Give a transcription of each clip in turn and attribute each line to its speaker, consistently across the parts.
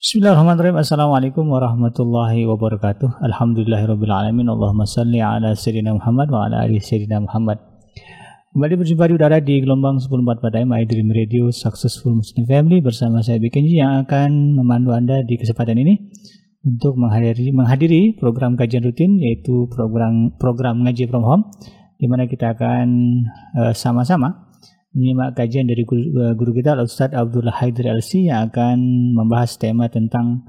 Speaker 1: Bismillahirrahmanirrahim. Assalamualaikum warahmatullahi wabarakatuh. Alhamdulillahirrahmanirrahim. Allahumma salli ala Sayyidina Muhammad wa ala ali Sayyidina Muhammad. Kembali berjumpa di udara di gelombang 14 pada My Dream Radio Successful Muslim Family bersama saya Bikenji yang akan memandu Anda di kesempatan ini untuk menghadiri, menghadiri program kajian rutin yaitu program program ngaji from home di mana kita akan uh, sama-sama menyimak kajian dari guru, uh, guru kita Ustadz Abdullah Haidar LC yang akan membahas tema tentang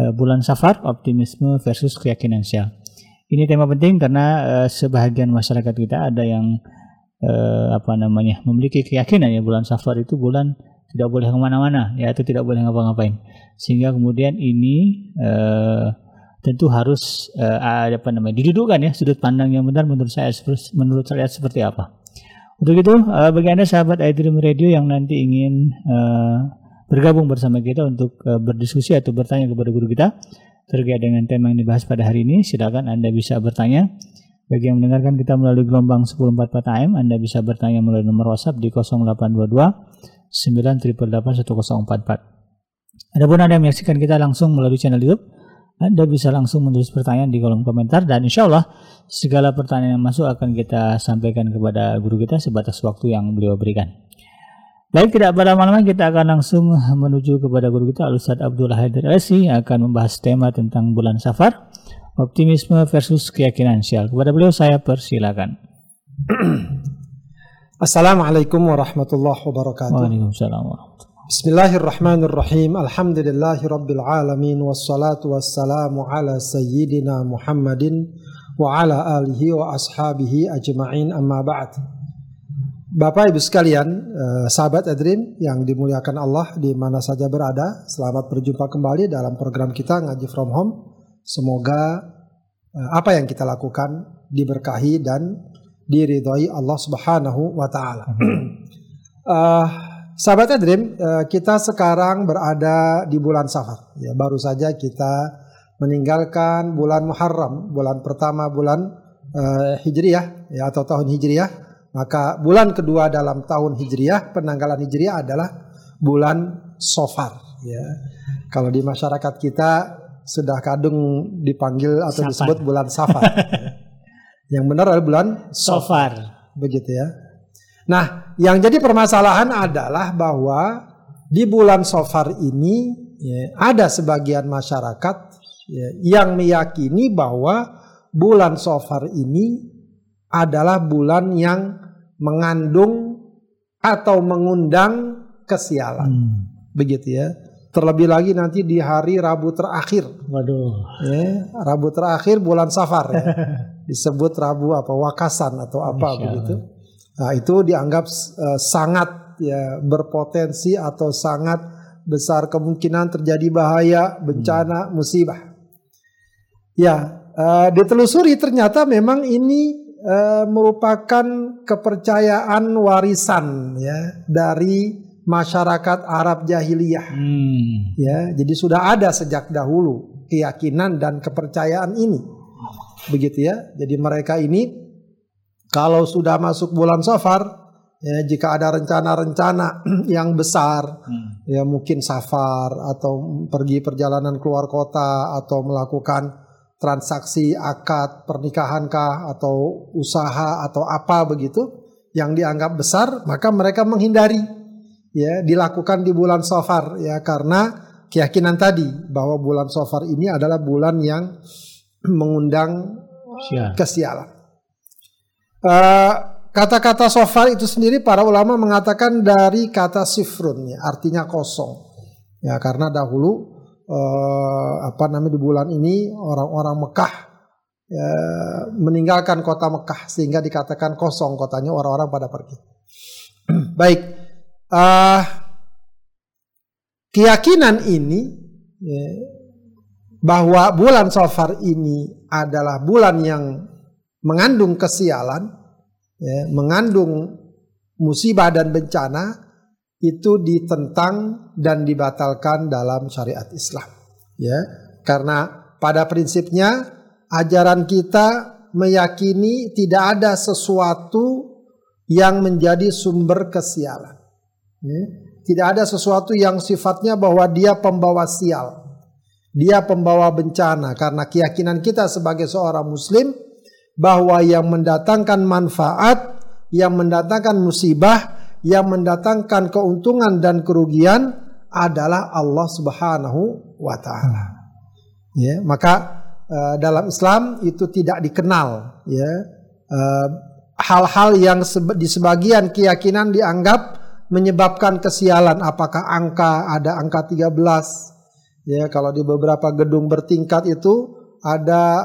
Speaker 1: uh, bulan safar, optimisme versus keyakinan syah. Ini tema penting karena uh, sebahagian masyarakat kita ada yang uh, apa namanya memiliki keyakinan ya bulan safar itu bulan tidak boleh ke mana-mana ya atau tidak boleh ngapa-ngapain sehingga kemudian ini uh, tentu harus uh, apa namanya didudukkan ya sudut pandang yang benar menurut saya menurut saya seperti apa. Untuk itu, uh, bagi Anda sahabat iDream Radio yang nanti ingin uh, bergabung bersama kita untuk uh, berdiskusi atau bertanya kepada guru kita terkait dengan tema yang dibahas pada hari ini, silakan Anda bisa bertanya. Bagi yang mendengarkan kita melalui gelombang 1044 AM, Anda bisa bertanya melalui nomor WhatsApp di 0822 988 1044. Adapun Anda yang menyaksikan kita langsung melalui channel YouTube, anda bisa langsung menulis pertanyaan di kolom komentar dan insya Allah segala pertanyaan yang masuk akan kita sampaikan kepada guru kita sebatas waktu yang beliau berikan. Baik, tidak berlama-lama kita akan langsung menuju kepada guru kita Al-Ustaz Abdullah Haidar Alsi yang akan membahas tema tentang bulan safar, optimisme versus keyakinan syal. Kepada beliau saya persilakan.
Speaker 2: Assalamualaikum warahmatullahi wabarakatuh.
Speaker 1: Waalaikumsalam warahmatullahi
Speaker 2: Bismillahirrahmanirrahim. Alhamdulillahirabbil alamin wassalatu wassalamu ala sayyidina Muhammadin wa ala alihi wa ashabihi ajma'in amma ba'd. Bapak Ibu sekalian, eh, sahabat Edrim yang dimuliakan Allah di mana saja berada, selamat berjumpa kembali dalam program kita Ngaji From Home. Semoga eh, apa yang kita lakukan diberkahi dan diridhoi Allah Subhanahu wa taala. uh, Sahabat Dream, eh, kita sekarang berada di bulan Safar. Ya, baru saja kita meninggalkan bulan Muharram, bulan pertama bulan uh, Hijriyah ya atau tahun Hijriyah. Maka bulan kedua dalam tahun Hijriyah, penanggalan Hijriyah adalah bulan Safar. Ya. Kalau di masyarakat kita sudah kadung dipanggil atau Safar. disebut bulan Safar. Yang benar adalah bulan Safar. Begitu ya. Nah, yang jadi permasalahan adalah bahwa di bulan Sofar ini ya, ada sebagian masyarakat ya, yang meyakini bahwa bulan Sofar ini adalah bulan yang mengandung atau mengundang kesialan. Hmm. Begitu ya. Terlebih lagi nanti di hari Rabu terakhir.
Speaker 1: Waduh.
Speaker 2: Ya, Rabu terakhir bulan Safar ya. Disebut Rabu apa Wakasan atau apa begitu. Nah, itu dianggap uh, sangat ya berpotensi atau sangat besar kemungkinan terjadi bahaya, bencana, hmm. musibah. Ya, uh, ditelusuri ternyata memang ini uh, merupakan kepercayaan warisan ya dari masyarakat Arab jahiliyah. Hmm. Ya, jadi sudah ada sejak dahulu keyakinan dan kepercayaan ini. Begitu ya. Jadi mereka ini kalau sudah masuk bulan Safar, ya jika ada rencana-rencana yang besar, hmm. ya mungkin safar atau pergi perjalanan keluar kota atau melakukan transaksi akad pernikahankah atau usaha atau apa begitu yang dianggap besar, maka mereka menghindari ya dilakukan di bulan Safar ya karena keyakinan tadi bahwa bulan Safar ini adalah bulan yang mengundang kesialan. Eh, kata-kata sofar itu sendiri para ulama mengatakan dari kata sifrun ya, artinya kosong. Ya karena dahulu uh, apa namanya di bulan ini orang-orang Mekah ya, meninggalkan kota Mekah sehingga dikatakan kosong kotanya orang-orang pada pergi. Baik. Uh, keyakinan ini ya, bahwa bulan Safar ini adalah bulan yang mengandung kesialan, ya, mengandung musibah dan bencana itu ditentang dan dibatalkan dalam syariat Islam. Ya, karena pada prinsipnya ajaran kita meyakini tidak ada sesuatu yang menjadi sumber kesialan. Ya. Tidak ada sesuatu yang sifatnya bahwa dia pembawa sial. Dia pembawa bencana karena keyakinan kita sebagai seorang muslim bahwa yang mendatangkan manfaat, yang mendatangkan musibah, yang mendatangkan keuntungan dan kerugian adalah Allah Subhanahu wa taala. Ya, maka uh, dalam Islam itu tidak dikenal ya. Uh, hal-hal yang di sebagian keyakinan dianggap menyebabkan kesialan. Apakah angka ada angka 13 ya kalau di beberapa gedung bertingkat itu ada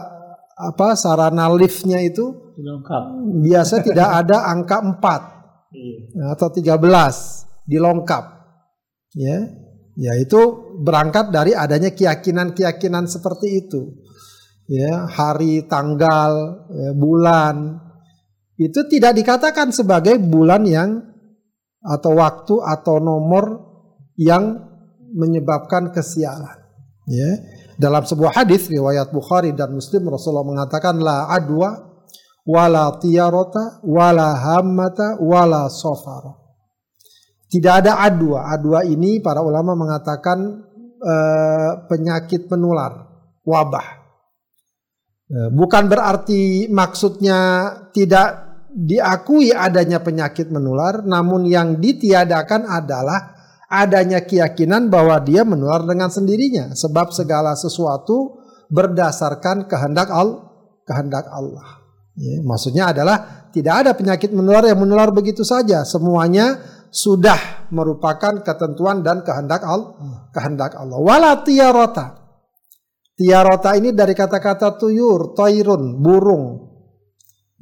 Speaker 2: apa sarana liftnya itu
Speaker 1: lengkap
Speaker 2: biasa tidak ada angka 4 iya. atau 13 dilengkap ya ya itu berangkat dari adanya keyakinan-keyakinan seperti itu ya hari tanggal ya, bulan itu tidak dikatakan sebagai bulan yang atau waktu atau nomor yang menyebabkan kesialan. Ya. Dalam sebuah hadis riwayat Bukhari dan Muslim Rasulullah mengatakan la adwa wala tiyarota wala hammata wala sofara. Tidak ada adwa. Adwa ini para ulama mengatakan uh, penyakit menular, wabah. Uh, bukan berarti maksudnya tidak diakui adanya penyakit menular, namun yang ditiadakan adalah adanya keyakinan bahwa dia menular dengan sendirinya, sebab segala sesuatu berdasarkan kehendak Allah. Kehendak Allah. Ya, maksudnya adalah tidak ada penyakit menular yang menular begitu saja, semuanya sudah merupakan ketentuan dan kehendak Allah. Kehendak Allah. Wala tiarota. Tiarota ini dari kata-kata tuyur, toirun, burung.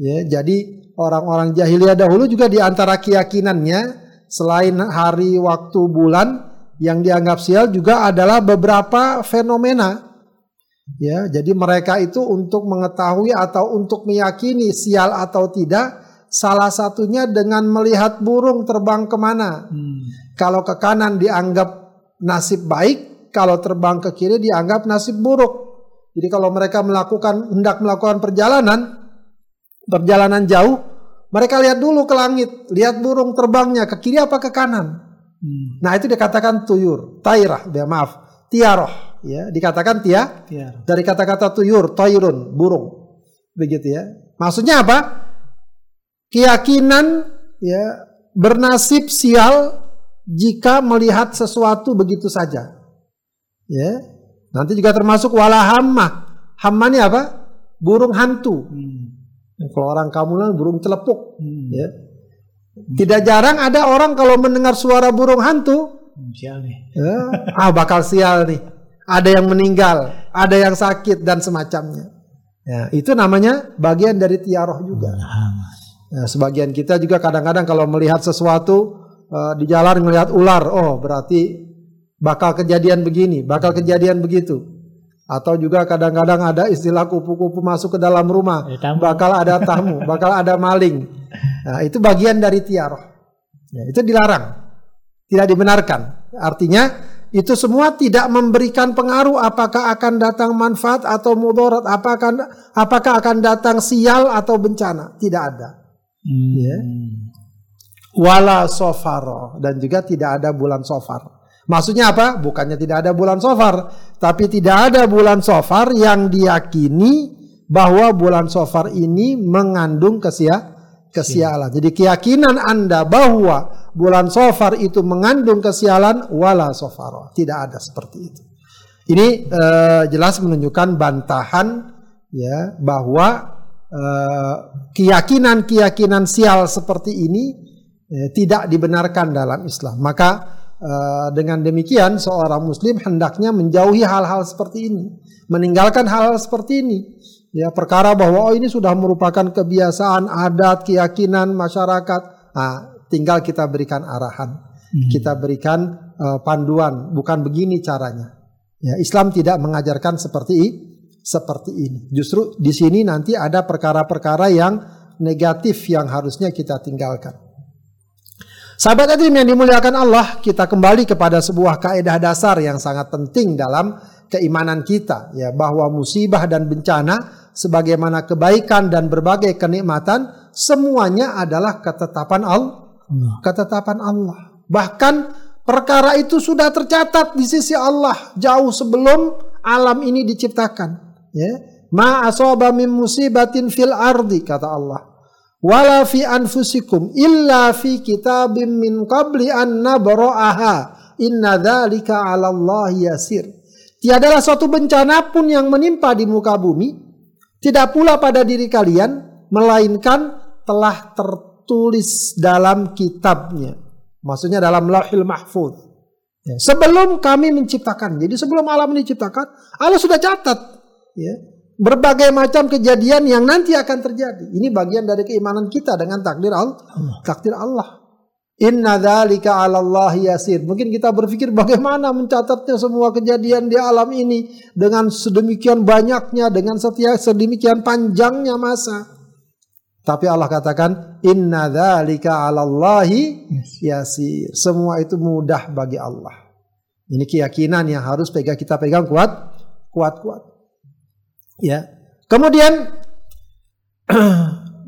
Speaker 2: Ya, jadi orang-orang jahiliyah dahulu juga di antara keyakinannya selain hari, waktu, bulan yang dianggap sial juga adalah beberapa fenomena. Ya, jadi mereka itu untuk mengetahui atau untuk meyakini sial atau tidak, salah satunya dengan melihat burung terbang ke mana. Hmm. Kalau ke kanan dianggap nasib baik, kalau terbang ke kiri dianggap nasib buruk. Jadi kalau mereka melakukan hendak melakukan perjalanan, perjalanan jauh, mereka lihat dulu ke langit, lihat burung terbangnya ke kiri apa ke kanan. Hmm. Nah itu dikatakan tuyur, tairah, ya maaf, tiaroh, ya dikatakan tia, tiar. dari kata-kata tuyur, toirun, burung, begitu ya. Maksudnya apa? Keyakinan ya bernasib sial jika melihat sesuatu begitu saja. Ya, nanti juga termasuk wala hamma. Hamma ini apa? Burung hantu. Hmm. Kalau orang Kamulan burung celepuk, hmm. ya. Tidak jarang ada orang kalau mendengar suara burung hantu, sial nih. Ya, ah bakal sial nih. Ada yang meninggal, ada yang sakit dan semacamnya. Ya, itu namanya bagian dari tiaroh juga. Ya, sebagian kita juga kadang-kadang kalau melihat sesuatu uh, di jalan melihat ular, oh berarti bakal kejadian begini, bakal kejadian begitu. Atau juga kadang-kadang ada istilah kupu-kupu masuk ke dalam rumah, bakal ada tamu, bakal ada maling. Nah, itu bagian dari tiaroh. Ya, itu dilarang, tidak dibenarkan. Artinya itu semua tidak memberikan pengaruh apakah akan datang manfaat atau mudarat, apakah apakah akan datang sial atau bencana, tidak ada. Hmm. Ya. Wala sofaro dan juga tidak ada bulan sofar. Maksudnya apa? Bukannya tidak ada bulan sofar, tapi tidak ada bulan sofar yang diyakini bahwa bulan sofar ini mengandung kesia kesialan. Jadi keyakinan Anda bahwa bulan sofar itu mengandung kesialan wala sofar. Tidak ada seperti itu. Ini uh, jelas menunjukkan bantahan ya bahwa keyakinan-keyakinan uh, sial seperti ini uh, tidak dibenarkan dalam Islam. Maka Eh, dengan demikian seorang muslim hendaknya menjauhi hal-hal seperti ini, meninggalkan hal-hal seperti ini. Ya, perkara bahwa oh ini sudah merupakan kebiasaan, adat, keyakinan masyarakat. Nah, tinggal kita berikan arahan. Hmm. Kita berikan uh, panduan, bukan begini caranya. Ya, Islam tidak mengajarkan seperti seperti ini. Justru di sini nanti ada perkara-perkara yang negatif yang harusnya kita tinggalkan. Sahabat hadirin yang dimuliakan Allah, kita kembali kepada sebuah kaidah dasar yang sangat penting dalam keimanan kita ya bahwa musibah dan bencana sebagaimana kebaikan dan berbagai kenikmatan semuanya adalah ketetapan Allah. Ketetapan Allah. Bahkan Perkara itu sudah tercatat di sisi Allah jauh sebelum alam ini diciptakan. Ya. Ma asaba min musibatin fil ardi kata Allah. Wala fi anfusikum illa fi kitabim min qabli an nabra'aha. Inna dzalika 'ala Allah yasir. Tiadalah suatu bencana pun yang menimpa di muka bumi, tidak pula pada diri kalian, melainkan telah tertulis dalam kitabnya. Maksudnya dalam lahil mahfud. Ya, sebelum kami menciptakan, jadi sebelum alam diciptakan, Allah sudah catat. Ya, berbagai macam kejadian yang nanti akan terjadi. Ini bagian dari keimanan kita dengan takdir Allah. Takdir Allah. Inna dzalika 'ala Allah yasir. Mungkin kita berpikir bagaimana mencatatnya semua kejadian di alam ini dengan sedemikian banyaknya, dengan setia sedemikian panjangnya masa. Tapi Allah katakan inna dzalika 'ala Allah yasir. Semua itu mudah bagi Allah. Ini keyakinan yang harus pegang kita pegang kuat, kuat-kuat. Ya. Kemudian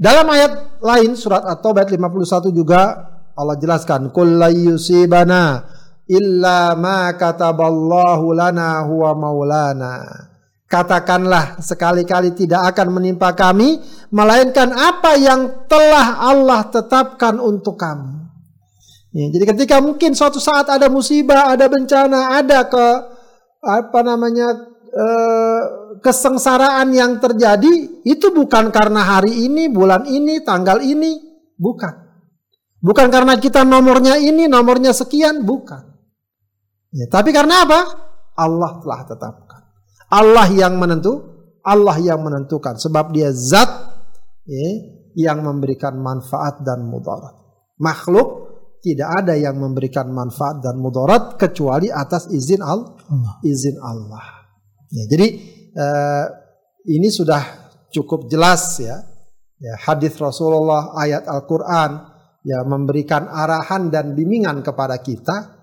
Speaker 2: dalam ayat lain surat At-Taubah 51 juga Allah jelaskan kullayusibana illa ma kataballahu lana huwa maulana. Katakanlah sekali-kali tidak akan menimpa kami melainkan apa yang telah Allah tetapkan untuk kami. Ya, jadi ketika mungkin suatu saat ada musibah, ada bencana, ada ke apa namanya eh, kesengsaraan yang terjadi itu bukan karena hari ini, bulan ini, tanggal ini, bukan. Bukan karena kita nomornya ini, nomornya sekian, bukan. Ya, tapi karena apa? Allah telah tetapkan. Allah yang menentu, Allah yang menentukan. Sebab dia zat ya, yang memberikan manfaat dan mudarat. Makhluk tidak ada yang memberikan manfaat dan mudarat kecuali atas izin Allah. Izin Allah. Ya, jadi uh, ini sudah cukup jelas ya. ya hadis Rasulullah, ayat Al-Quran, ya memberikan arahan dan bimbingan kepada kita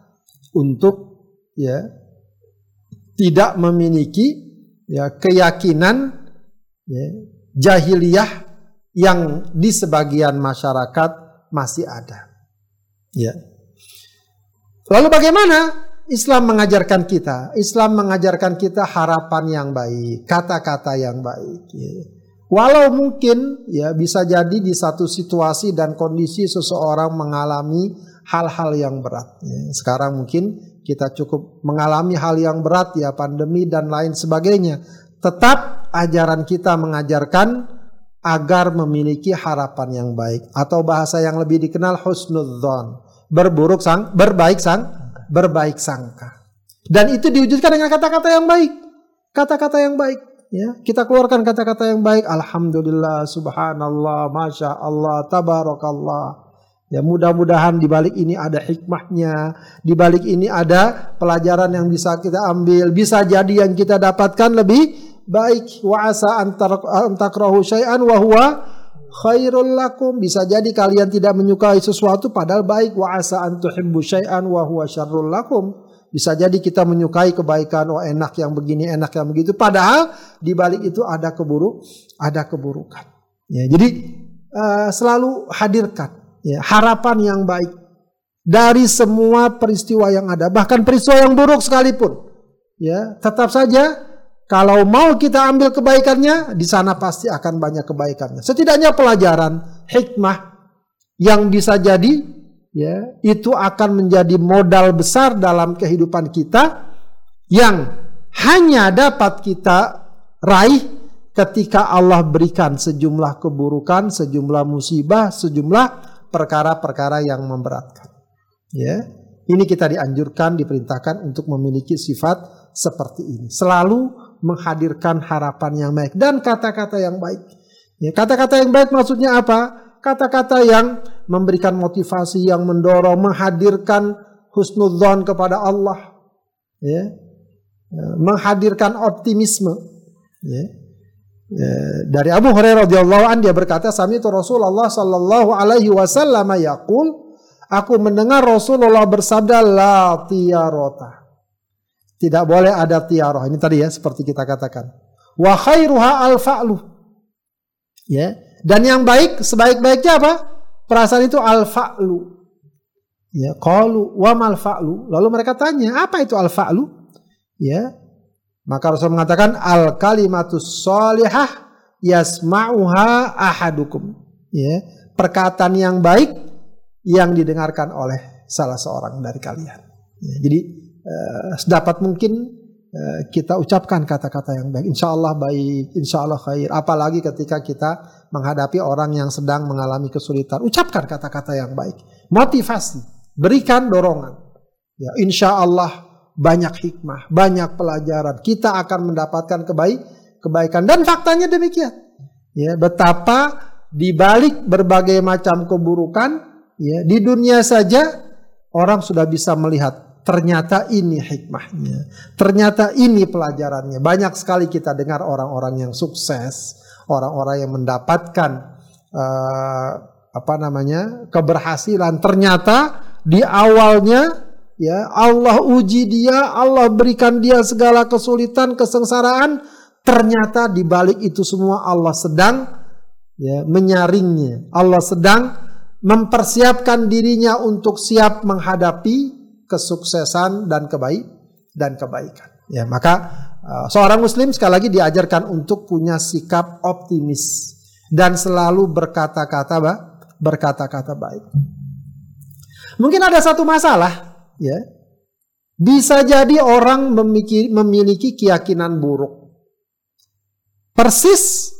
Speaker 2: untuk ya tidak memiliki ya keyakinan ya, jahiliyah yang di sebagian masyarakat masih ada. Ya. Lalu bagaimana Islam mengajarkan kita? Islam mengajarkan kita harapan yang baik, kata-kata yang baik. Ya. Walau mungkin ya bisa jadi di satu situasi dan kondisi seseorang mengalami hal-hal yang berat. Ya, sekarang mungkin kita cukup mengalami hal yang berat ya pandemi dan lain sebagainya. Tetap ajaran kita mengajarkan agar memiliki harapan yang baik atau bahasa yang lebih dikenal husnudzon berburuk sang berbaik sang berbaik sangka. Dan itu diwujudkan dengan kata-kata yang baik. Kata-kata yang baik ya. Kita keluarkan kata-kata yang baik. Alhamdulillah subhanallah masya Allah tabarakallah. Ya mudah-mudahan di balik ini ada hikmahnya. Di balik ini ada pelajaran yang bisa kita ambil. Bisa jadi yang kita dapatkan lebih baik. Wa asa antakrahu syai'an wa huwa khairul lakum bisa jadi kalian tidak menyukai sesuatu padahal baik wa asa antuhibbu syai'an wa huwa syarrul lakum bisa jadi kita menyukai kebaikan, oh enak yang begini, enak yang begitu. Padahal di balik itu ada keburuk, ada keburukan. Ya, jadi uh, selalu hadirkan ya, harapan yang baik dari semua peristiwa yang ada, bahkan peristiwa yang buruk sekalipun. Ya, tetap saja kalau mau kita ambil kebaikannya, di sana pasti akan banyak kebaikannya. Setidaknya pelajaran, hikmah yang bisa jadi ya itu akan menjadi modal besar dalam kehidupan kita yang hanya dapat kita raih ketika Allah berikan sejumlah keburukan, sejumlah musibah, sejumlah perkara-perkara yang memberatkan. Ya. Ini kita dianjurkan, diperintahkan untuk memiliki sifat seperti ini. Selalu menghadirkan harapan yang baik dan kata-kata yang baik. Ya, kata-kata yang baik maksudnya apa? kata-kata yang memberikan motivasi, yang mendorong, menghadirkan husnudzon kepada Allah, ya, ya menghadirkan optimisme. Ya. Ya. Dari Abu Hurairah radhiyallahu an dia berkata, "Sami itu Rasulullah sallallahu alaihi wasallam yaqul, aku mendengar Rasulullah bersabda la tiarota. Tidak boleh ada tiaroh. Ini tadi ya seperti kita katakan. Wa khairuha al-fa'lu. Ya. Dan yang baik sebaik-baiknya apa? Perasaan itu al-fa'lu. Ya, qalu wa mal fa'lu? Lalu mereka tanya, apa itu al fa'lu? Ya. Maka Rasul mengatakan al kalimatus salihah yasma'uha ahadukum. Ya, perkataan yang baik yang didengarkan oleh salah seorang dari kalian. Ya, jadi uh, sedapat mungkin uh, kita ucapkan kata-kata yang baik. Insya Allah baik, insya Allah khair. Apalagi ketika kita menghadapi orang yang sedang mengalami kesulitan. Ucapkan kata-kata yang baik. Motivasi. Berikan dorongan. Ya, insya Allah banyak hikmah, banyak pelajaran. Kita akan mendapatkan kebaik, kebaikan. Dan faktanya demikian. Ya, betapa di balik berbagai macam keburukan, ya, di dunia saja orang sudah bisa melihat ternyata ini hikmahnya. Ternyata ini pelajarannya. Banyak sekali kita dengar orang-orang yang sukses, orang-orang yang mendapatkan uh, apa namanya? keberhasilan. Ternyata di awalnya ya Allah uji dia, Allah berikan dia segala kesulitan, kesengsaraan. Ternyata di balik itu semua Allah sedang ya menyaringnya. Allah sedang mempersiapkan dirinya untuk siap menghadapi kesuksesan dan kebaik dan kebaikan. Ya, maka uh, seorang muslim sekali lagi diajarkan untuk punya sikap optimis dan selalu berkata-kata berkata-kata baik. Mungkin ada satu masalah, ya. Bisa jadi orang memiliki keyakinan buruk. Persis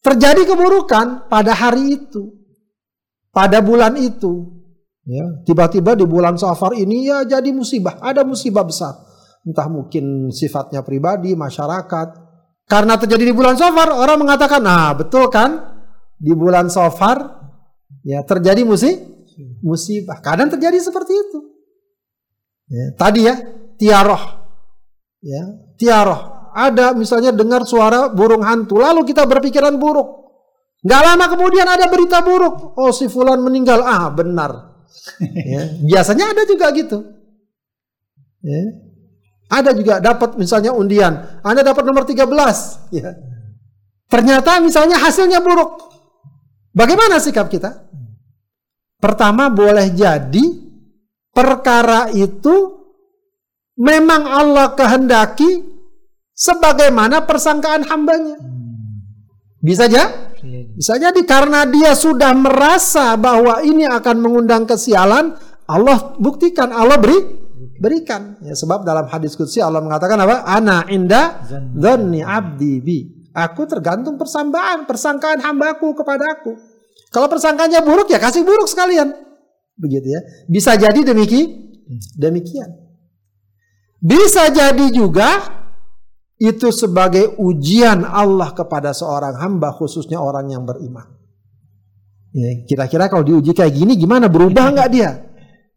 Speaker 2: terjadi keburukan pada hari itu pada bulan itu. Ya, tiba-tiba di bulan Safar ini ya jadi musibah, ada musibah besar. Entah mungkin sifatnya pribadi, masyarakat. Karena terjadi di bulan Safar, orang mengatakan, "Nah, betul kan? Di bulan Safar ya terjadi musibah." Musibah. Kadang terjadi seperti itu. Ya, tadi ya, tiaroh. Ya, tiaroh. Ada misalnya dengar suara burung hantu, lalu kita berpikiran buruk. Gak lama kemudian ada berita buruk. Oh si Fulan meninggal. Ah benar. Ya. Biasanya ada juga gitu. Ya. Ada juga dapat misalnya undian. Anda dapat nomor 13. Ya. Ternyata misalnya hasilnya buruk. Bagaimana sikap kita? Pertama boleh jadi perkara itu memang Allah kehendaki sebagaimana persangkaan hambanya. Bisa aja bisa jadi karena dia sudah merasa bahwa ini akan mengundang kesialan, Allah buktikan, Allah beri berikan. Ya, sebab dalam hadis qudsi Allah mengatakan apa? Ana inda dzanni abdi bi. Aku tergantung persangkaan, persangkaan hambaku kepada aku. Kalau persangkanya buruk ya kasih buruk sekalian. Begitu ya. Bisa jadi demikian. Demikian. Bisa jadi juga itu sebagai ujian Allah kepada seorang hamba khususnya orang yang beriman. Ya, kira-kira kalau diuji kayak gini gimana berubah nggak dia?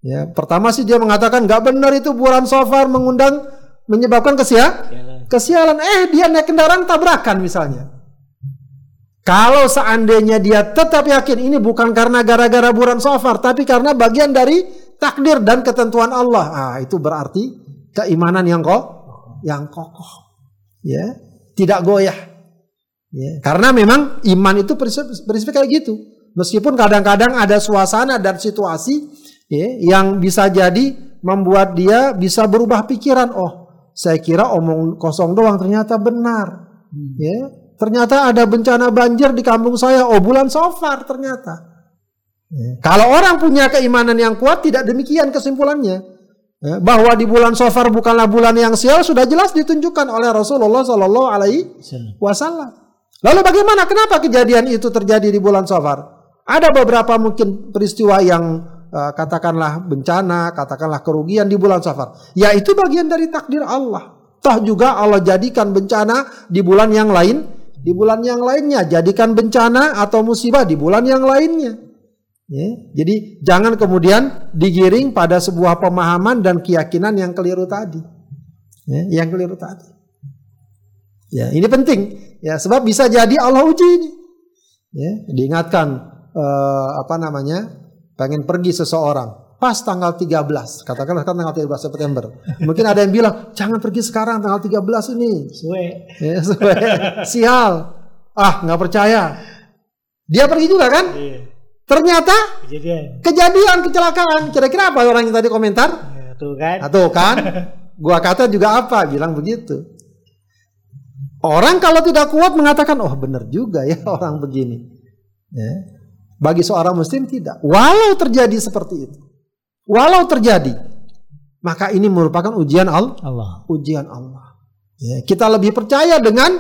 Speaker 2: Ya, pertama sih dia mengatakan nggak benar itu bulan sofar mengundang menyebabkan kesia kesialan. Eh dia naik kendaraan tabrakan misalnya. Kalau seandainya dia tetap yakin ini bukan karena gara-gara bulan sofar, tapi karena bagian dari takdir dan ketentuan Allah, ah itu berarti keimanan yang kok yang kokoh ya. Tidak goyah. Ya. Karena memang iman itu prinsip, prinsip kayak gitu. Meskipun kadang-kadang ada suasana dan situasi ya yang bisa jadi membuat dia bisa berubah pikiran. Oh saya kira omong kosong doang ternyata benar. Hmm. ya. Ternyata ada bencana banjir di kampung saya. Oh bulan sofar ternyata. Ya. kalau orang punya keimanan yang kuat tidak demikian kesimpulannya. Ya, bahwa di bulan Safar bukanlah bulan yang sial sudah jelas ditunjukkan oleh Rasulullah Shallallahu Alaihi Wasallam. Lalu bagaimana? Kenapa kejadian itu terjadi di bulan Safar? Ada beberapa mungkin peristiwa yang uh, katakanlah bencana, katakanlah kerugian di bulan Safar. Ya itu bagian dari takdir Allah. Toh juga Allah jadikan bencana di bulan yang lain, di bulan yang lainnya jadikan bencana atau musibah di bulan yang lainnya. Ya, jadi jangan kemudian digiring pada sebuah pemahaman dan keyakinan yang keliru tadi. Ya, yang keliru tadi. Ya, ini penting. Ya, sebab bisa jadi Allah uji ini. Ya, diingatkan eh, apa namanya? Pengen pergi seseorang pas tanggal 13. Katakanlah kan tanggal 13 September. Mungkin ada yang bilang, "Jangan pergi sekarang tanggal 13 ini."
Speaker 1: Suwe.
Speaker 2: Ya, suwe. Sial. Ah, nggak percaya. Dia pergi juga kan? Iya. Ternyata
Speaker 1: Kejadian.
Speaker 2: kejadian kecelakaan. Kira-kira apa orang yang tadi komentar?
Speaker 1: Ya, tuh kan.
Speaker 2: Atau kan? Gua kata juga apa? Bilang begitu. Orang kalau tidak kuat mengatakan, oh benar juga ya orang begini. Ya. Bagi seorang muslim tidak. Walau terjadi seperti itu. Walau terjadi. Maka ini merupakan ujian Allah.
Speaker 1: Allah.
Speaker 2: Ujian Allah. Ya, kita lebih percaya dengan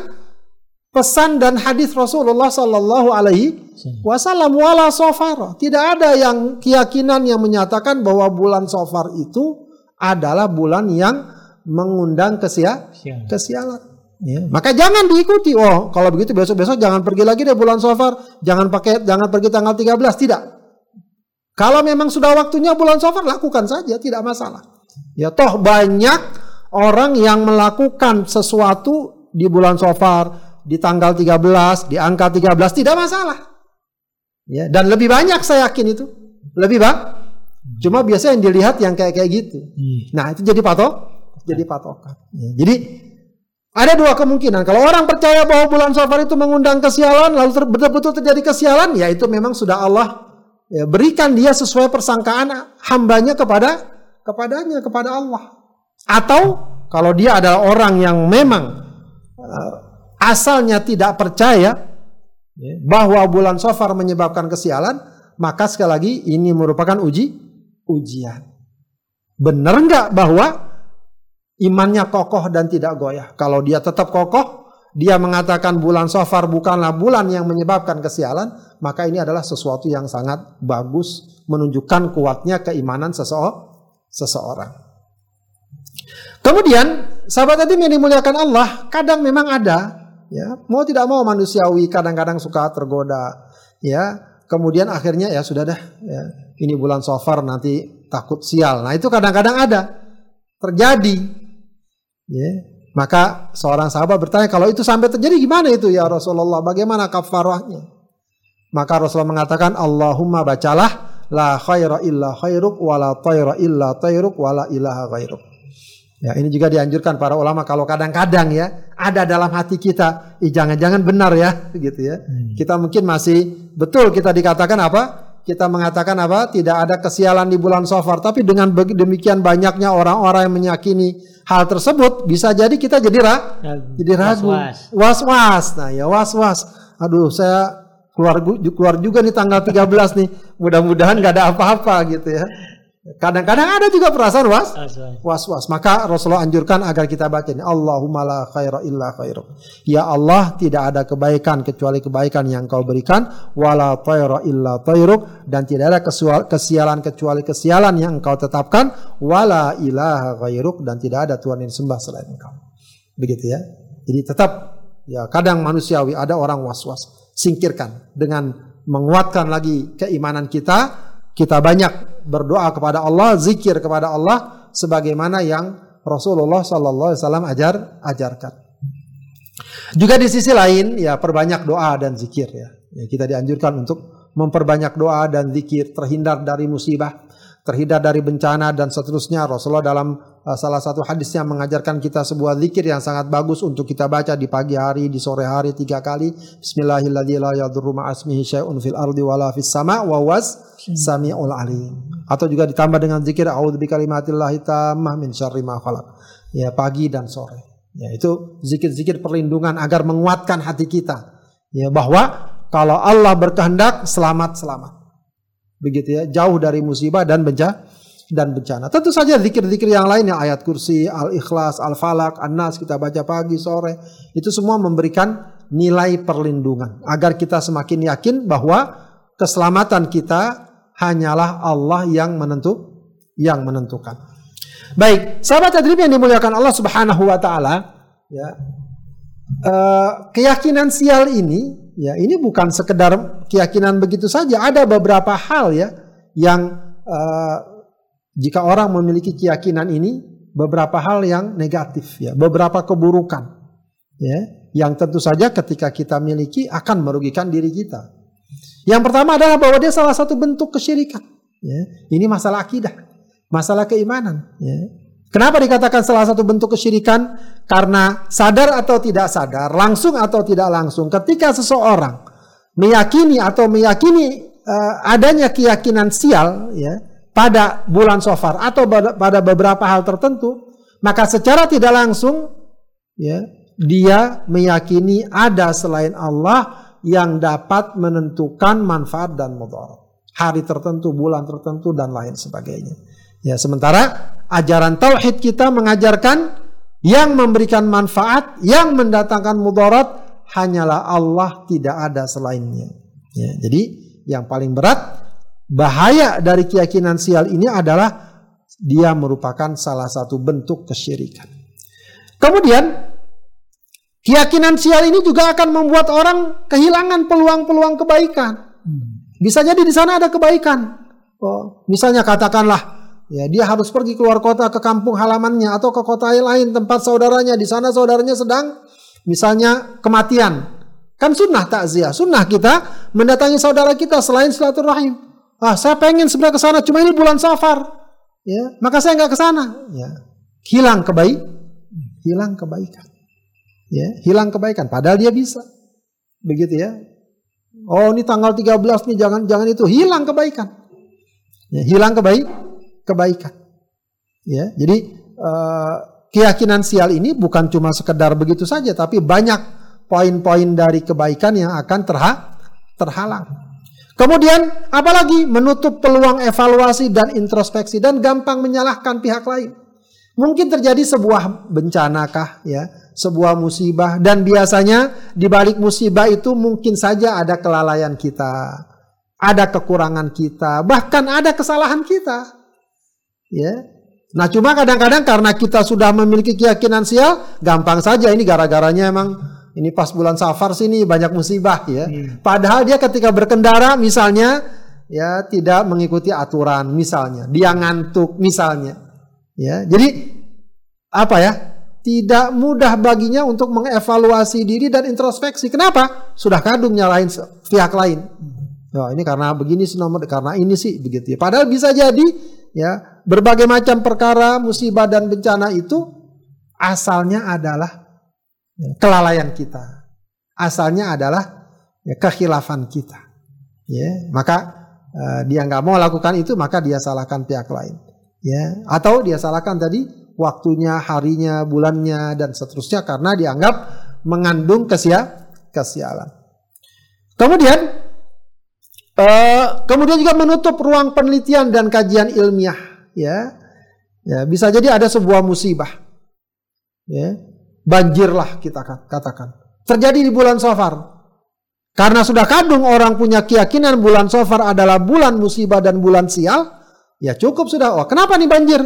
Speaker 2: pesan dan hadis Rasulullah Sallallahu Alaihi Wasallam wala sofar. Tidak ada yang keyakinan yang menyatakan bahwa bulan sofar itu adalah bulan yang mengundang kesia kesialan. Ya. Maka jangan diikuti. Oh, kalau begitu besok-besok jangan pergi lagi deh bulan sofar. Jangan pakai, jangan pergi tanggal 13. Tidak. Kalau memang sudah waktunya bulan sofar, lakukan saja, tidak masalah. Ya toh banyak orang yang melakukan sesuatu di bulan sofar, di tanggal 13, di angka 13, tidak masalah. Ya, dan lebih banyak saya yakin itu. Lebih bang. Cuma biasanya yang dilihat yang kayak kayak gitu.
Speaker 1: Ih,
Speaker 2: Nah itu jadi patok, jadi patokan. Ya, jadi ada dua kemungkinan. Kalau orang percaya bahwa bulan Safar itu mengundang kesialan, lalu ter- betul-betul terjadi kesialan, ya itu memang sudah Allah ya, berikan dia sesuai persangkaan hambanya kepada kepadanya kepada Allah. Atau kalau dia adalah orang yang memang eh, asalnya tidak percaya ya, bahwa bulan Safar menyebabkan kesialan, maka sekali lagi ini merupakan uji ujian. Benar nggak bahwa imannya kokoh dan tidak goyah? Kalau dia tetap kokoh, dia mengatakan bulan Safar bukanlah bulan yang menyebabkan kesialan, maka ini adalah sesuatu yang sangat bagus menunjukkan kuatnya keimanan seseo- seseorang. Kemudian, sahabat tadi yang dimuliakan Allah, kadang memang ada, ya, mau tidak mau manusiawi kadang-kadang suka tergoda, ya. Kemudian akhirnya ya sudah dah, ya, ini bulan Safar nanti takut sial. Nah itu kadang-kadang ada terjadi. Ya. Maka seorang sahabat bertanya kalau itu sampai terjadi gimana itu ya Rasulullah? Bagaimana kafarahnya? Maka Rasulullah mengatakan Allahumma bacalah la khaira illa khairuk wa la tayra illa tayruk wa la ilaha ghairuk. Ya, ini juga dianjurkan para ulama kalau kadang-kadang ya ada dalam hati kita, "Ih, jangan-jangan benar ya, gitu ya. Kita mungkin masih betul kita dikatakan apa? Kita mengatakan apa? Tidak ada kesialan di bulan Safar, tapi dengan demikian banyaknya orang-orang yang menyakini hal tersebut, bisa jadi kita jadi ra, jadi ragu,
Speaker 1: Was-was.
Speaker 2: Nah, ya was-was. Aduh, saya keluar keluar juga nih tanggal 13 nih. Mudah-mudahan nggak ada apa-apa gitu ya. Kadang-kadang ada juga perasaan was
Speaker 1: Was-was.
Speaker 2: was-was. Maka Rasulullah anjurkan agar kita baca ini. Allahumma la khaira illa khairuk. Ya Allah, tidak ada kebaikan kecuali kebaikan yang kau berikan. Wala tayra illa tayruk. Dan tidak ada kesialan kecuali kesialan yang engkau tetapkan. Wala ilaha ghairuk. Dan tidak ada Tuhan yang sembah selain engkau. Begitu ya. Jadi tetap ya kadang manusiawi ada orang was-was. Singkirkan dengan menguatkan lagi keimanan kita. Kita banyak berdoa kepada Allah, zikir kepada Allah sebagaimana yang Rasulullah Sallallahu Alaihi Wasallam ajar ajarkan. Juga di sisi lain ya perbanyak doa dan zikir ya. Ya, kita dianjurkan untuk memperbanyak doa dan zikir terhindar dari musibah, terhindar dari bencana dan seterusnya. Rasulullah dalam salah satu hadisnya mengajarkan kita sebuah zikir yang sangat bagus untuk kita baca di pagi hari, di sore hari tiga kali. Bismillahirrahmanirrahim. Fil ardi wala fis sama wa was sami'ul alim. Atau juga ditambah dengan zikir a'udzu bikalimatillahi tammah min syarri ma khalaq. Ya, pagi dan sore. Ya, itu zikir-zikir perlindungan agar menguatkan hati kita. Ya, bahwa kalau Allah berkehendak selamat-selamat. Begitu ya, jauh dari musibah dan bencana dan bencana. Tentu saja zikir-zikir yang lainnya ayat kursi, al-ikhlas, al-falak, an-nas kita baca pagi, sore, itu semua memberikan nilai perlindungan agar kita semakin yakin bahwa keselamatan kita hanyalah Allah yang menentu yang menentukan. Baik, sahabat hadirin yang dimuliakan Allah Subhanahu wa taala, ya. eh, keyakinan sial ini ya ini bukan sekedar keyakinan begitu saja, ada beberapa hal ya yang eh, jika orang memiliki keyakinan ini beberapa hal yang negatif ya, beberapa keburukan ya yang tentu saja ketika kita miliki akan merugikan diri kita. Yang pertama adalah bahwa dia salah satu bentuk kesyirikan. Ya, ini masalah akidah, masalah keimanan. Ya. Kenapa dikatakan salah satu bentuk kesyirikan? Karena sadar atau tidak sadar, langsung atau tidak langsung, ketika seseorang meyakini atau meyakini uh, adanya keyakinan sial ya pada bulan Sofar atau pada beberapa hal tertentu, maka secara tidak langsung ya dia meyakini ada selain Allah yang dapat menentukan manfaat dan mudarat. Hari tertentu, bulan tertentu dan lain sebagainya. Ya, sementara ajaran tauhid kita mengajarkan yang memberikan manfaat, yang mendatangkan mudarat hanyalah Allah, tidak ada selainnya. Ya, jadi yang paling berat bahaya dari keyakinan sial ini adalah dia merupakan salah satu bentuk kesyirikan. Kemudian keyakinan sial ini juga akan membuat orang kehilangan peluang-peluang kebaikan. Bisa jadi di sana ada kebaikan. Oh, misalnya katakanlah Ya, dia harus pergi keluar kota ke kampung halamannya atau ke kota lain tempat saudaranya. Di sana saudaranya sedang misalnya kematian. Kan sunnah takziah. Sunnah kita mendatangi saudara kita selain silaturahim. Ah, saya pengen sebenarnya ke sana, cuma ini bulan safar. Ya, maka saya nggak ke sana. Ya. Hilang kebaik, hilang kebaikan. Ya, hilang kebaikan. Padahal dia bisa. Begitu ya. Oh, ini tanggal 13 nih jangan jangan itu hilang kebaikan. Ya, hilang kebaik kebaikan. Ya, jadi uh, keyakinan sial ini bukan cuma sekedar begitu saja, tapi banyak poin-poin dari kebaikan yang akan terha terhalang. Kemudian apalagi menutup peluang evaluasi dan introspeksi dan gampang menyalahkan pihak lain. Mungkin terjadi sebuah bencana kah ya, sebuah musibah dan biasanya di balik musibah itu mungkin saja ada kelalaian kita, ada kekurangan kita, bahkan ada kesalahan kita. Ya. Nah cuma kadang-kadang karena kita sudah memiliki keyakinan sial, gampang saja ini gara-garanya emang ini pas bulan safar sini banyak musibah ya. Hmm. Padahal dia ketika berkendara misalnya ya tidak mengikuti aturan misalnya, dia ngantuk misalnya. Ya, jadi apa ya? Tidak mudah baginya untuk mengevaluasi diri dan introspeksi. Kenapa? Sudah kadung nyalahin pihak lain. Ya, ini karena begini sih nomor karena ini sih begitu ya. Padahal bisa jadi ya berbagai macam perkara musibah dan bencana itu asalnya adalah ya, kelalaian kita. Asalnya adalah ya, kekhilafan kita. Ya maka uh, dia nggak mau lakukan itu maka dia salahkan pihak lain. Ya atau dia salahkan tadi waktunya harinya bulannya dan seterusnya karena dianggap mengandung kesia kesialan. Kemudian uh, kemudian juga menutup ruang penelitian dan kajian ilmiah. Ya ya bisa jadi ada sebuah musibah. Ya banjirlah kita katakan. Terjadi di bulan Safar. Karena sudah kadung orang punya keyakinan bulan Safar adalah bulan musibah dan bulan sial ya cukup sudah. Oh kenapa nih banjir?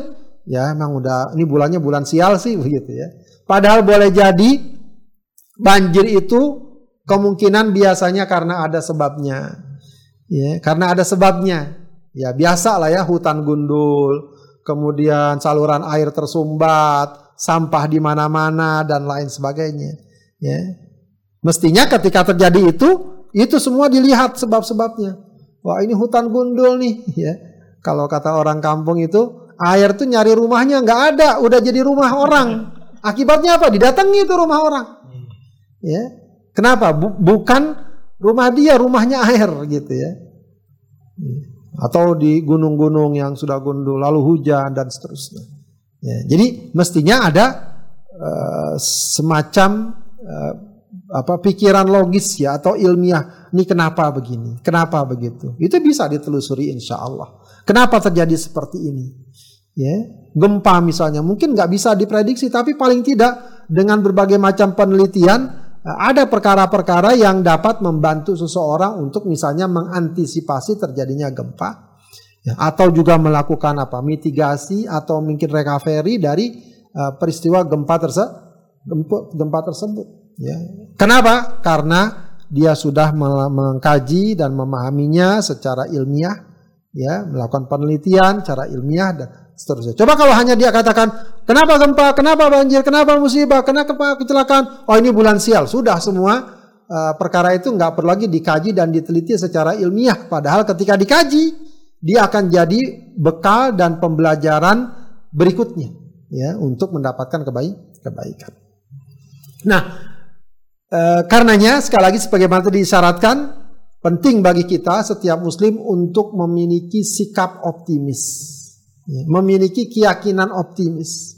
Speaker 2: Ya emang udah ini bulannya bulan sial sih begitu ya. Padahal boleh jadi banjir itu kemungkinan biasanya karena ada sebabnya. Ya karena ada sebabnya. Ya biasa lah ya hutan gundul, kemudian saluran air tersumbat, sampah di mana-mana dan lain sebagainya. Ya. Mestinya ketika terjadi itu, itu semua dilihat sebab-sebabnya. Wah ini hutan gundul nih. Ya. Kalau kata orang kampung itu, air tuh nyari rumahnya nggak ada, udah jadi rumah orang. Akibatnya apa? Didatangi itu rumah orang. Ya. Kenapa? bukan rumah dia, rumahnya air gitu ya. atau di gunung-gunung yang sudah gundul lalu hujan dan seterusnya. Ya, jadi mestinya ada uh, semacam uh, apa pikiran logis ya atau ilmiah. Ini kenapa begini? Kenapa begitu? Itu bisa ditelusuri insya Allah. Kenapa terjadi seperti ini? Ya, gempa misalnya mungkin nggak bisa diprediksi, tapi paling tidak dengan berbagai macam penelitian eh, ada perkara-perkara yang dapat membantu seseorang untuk misalnya mengantisipasi terjadinya gempa ya, atau juga melakukan apa? Mitigasi atau mungkin recovery dari uh, peristiwa gempa terse gempa, tersebut. Ya. Kenapa? Karena dia sudah mengkaji dan memahaminya secara ilmiah ya melakukan penelitian secara ilmiah dan seterusnya. Coba kalau hanya dia katakan kenapa gempa? Kenapa banjir? Kenapa musibah? Kenapa kecelakaan? Oh ini bulan sial. Sudah semua uh, perkara itu nggak perlu lagi dikaji dan diteliti secara ilmiah. Padahal ketika dikaji dia akan jadi bekal dan pembelajaran berikutnya ya untuk mendapatkan kebaik kebaikan. Nah, e, karenanya sekali lagi sebagaimana tadi disyaratkan penting bagi kita setiap muslim untuk memiliki sikap optimis. Ya, memiliki keyakinan optimis.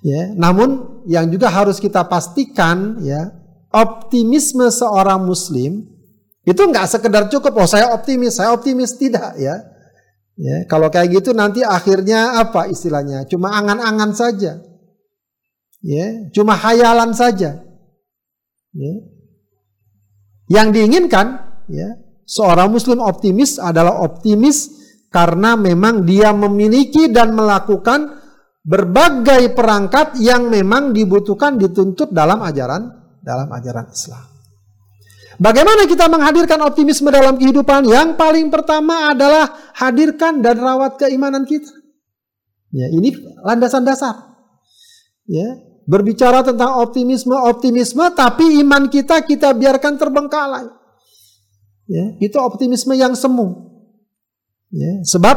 Speaker 2: Ya, namun yang juga harus kita pastikan ya, optimisme seorang muslim itu nggak sekedar cukup oh saya optimis, saya optimis tidak ya. Ya, kalau kayak gitu nanti akhirnya apa istilahnya? Cuma angan-angan saja. Ya, cuma hayalan saja. Ya. Yang diinginkan ya, seorang muslim optimis adalah optimis karena memang dia memiliki dan melakukan berbagai perangkat yang memang dibutuhkan dituntut dalam ajaran dalam ajaran Islam. Bagaimana kita menghadirkan optimisme dalam kehidupan? Yang paling pertama adalah hadirkan dan rawat keimanan kita. Ya, ini landasan dasar. Ya, berbicara tentang optimisme, optimisme, tapi iman kita kita biarkan terbengkalai. Ya, itu optimisme yang semu. Ya, sebab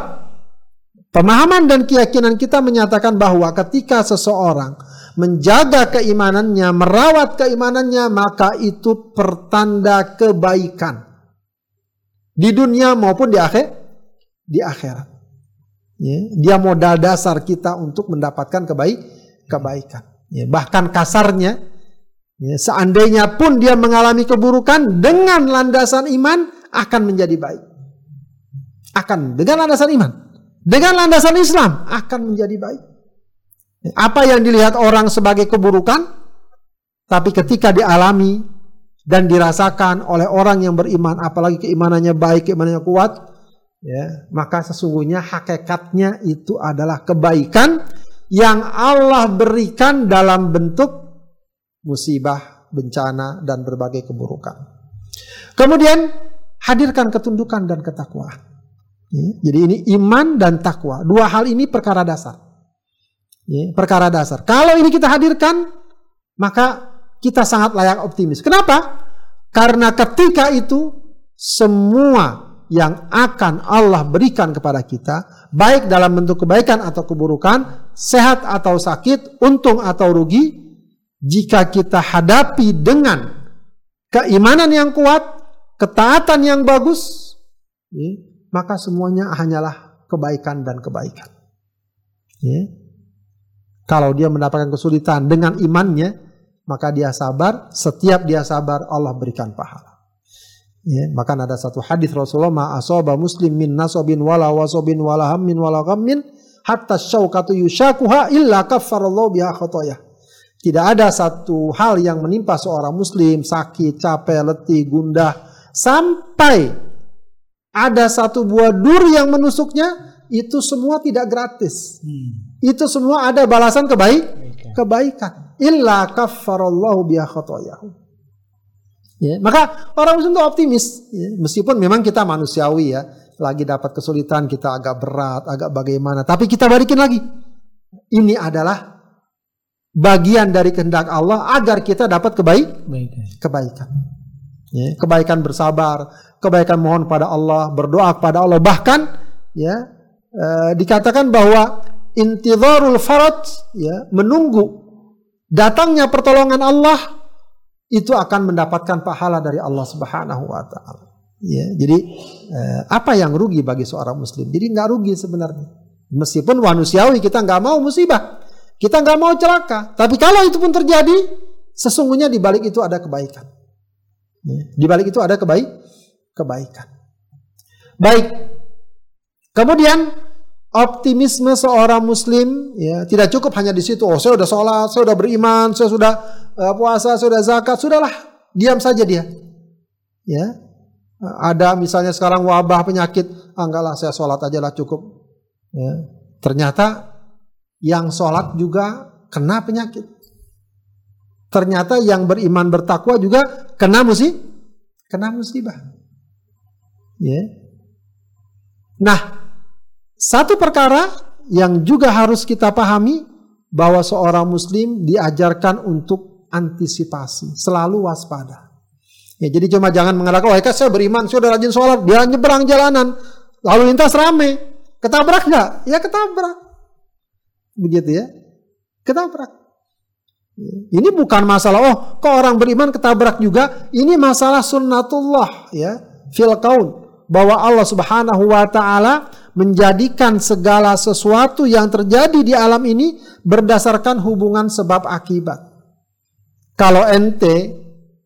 Speaker 2: pemahaman dan keyakinan kita menyatakan bahwa ketika seseorang menjaga keimanannya, merawat keimanannya, maka itu pertanda kebaikan di dunia maupun di akhir di akhirat. Ya, dia modal dasar kita untuk mendapatkan kebaik kebaikan. Ya, bahkan kasarnya, ya, seandainya pun dia mengalami keburukan dengan landasan iman akan menjadi baik. Akan dengan landasan iman, dengan landasan Islam akan menjadi baik. Apa yang dilihat orang sebagai keburukan, tapi ketika dialami dan dirasakan oleh orang yang beriman, apalagi keimanannya baik, keimanannya kuat, ya, maka sesungguhnya hakikatnya itu adalah kebaikan yang Allah berikan dalam bentuk musibah, bencana, dan berbagai keburukan. Kemudian hadirkan ketundukan dan ketakwaan. Ya, jadi ini iman dan takwa. Dua hal ini perkara dasar. Ya, perkara dasar. Kalau ini kita hadirkan, maka kita sangat layak optimis. Kenapa? Karena ketika itu semua yang akan Allah berikan kepada kita, baik dalam bentuk kebaikan atau keburukan, sehat atau sakit, untung atau rugi, jika kita hadapi dengan keimanan yang kuat, ketaatan yang bagus, ya, maka semuanya hanyalah kebaikan dan kebaikan. Ya. Kalau dia mendapatkan kesulitan dengan imannya, maka dia sabar. Setiap dia sabar, Allah berikan pahala. Ya, maka ada satu hadis Rasulullah ma asaba muslim min nasobin wala wasobin wala hammin wala ghammin hatta syaukatu yushakuha illa kaffarallahu biha khotoyah. Tidak ada satu hal yang menimpa seorang muslim sakit, capek, letih, gundah sampai ada satu buah dur yang menusuknya itu semua tidak gratis. Hmm. Itu semua ada balasan kebaik, kebaikan. Illa kaffarallahu biha khotoyahu. Ya, maka orang muslim itu optimis, ya, meskipun memang kita manusiawi ya, lagi dapat kesulitan kita agak berat, agak bagaimana, tapi kita balikin lagi. Ini adalah bagian dari kehendak Allah agar kita dapat kebaik, kebaikan. Ya, kebaikan bersabar, kebaikan mohon pada Allah, berdoa kepada Allah, bahkan ya eh, dikatakan bahwa intidharul farad ya menunggu datangnya pertolongan Allah itu akan mendapatkan pahala dari Allah Subhanahu wa taala. Ya, jadi eh, apa yang rugi bagi seorang muslim? Jadi nggak rugi sebenarnya. Meskipun manusiawi kita nggak mau musibah, kita nggak mau celaka. Tapi kalau itu pun terjadi, sesungguhnya di balik itu ada kebaikan. Ya, di balik itu ada kebaik, kebaikan. Baik. Kemudian optimisme seorang muslim ya tidak cukup hanya di situ. Oh, saya sudah sholat, saya sudah beriman, saya sudah uh, puasa, saya sudah zakat, sudahlah diam saja dia. Ya, ada misalnya sekarang wabah penyakit, ah, saya sholat aja lah cukup. Ya. Ternyata yang sholat juga kena penyakit. Ternyata yang beriman bertakwa juga kena musibah, kena musibah. Ya. Nah, satu perkara yang juga harus kita pahami bahwa seorang muslim diajarkan untuk antisipasi, selalu waspada. Ya, jadi cuma jangan mengatakan, oh saya beriman, saya sudah rajin sholat, dia nyebrang jalanan, lalu lintas rame, ketabrak nggak? Ya ketabrak. Begitu ya, ketabrak. Ya, ini bukan masalah, oh kok orang beriman ketabrak juga, ini masalah sunnatullah ya. fil kaun bahwa Allah Subhanahu wa taala menjadikan segala sesuatu yang terjadi di alam ini berdasarkan hubungan sebab akibat. Kalau ente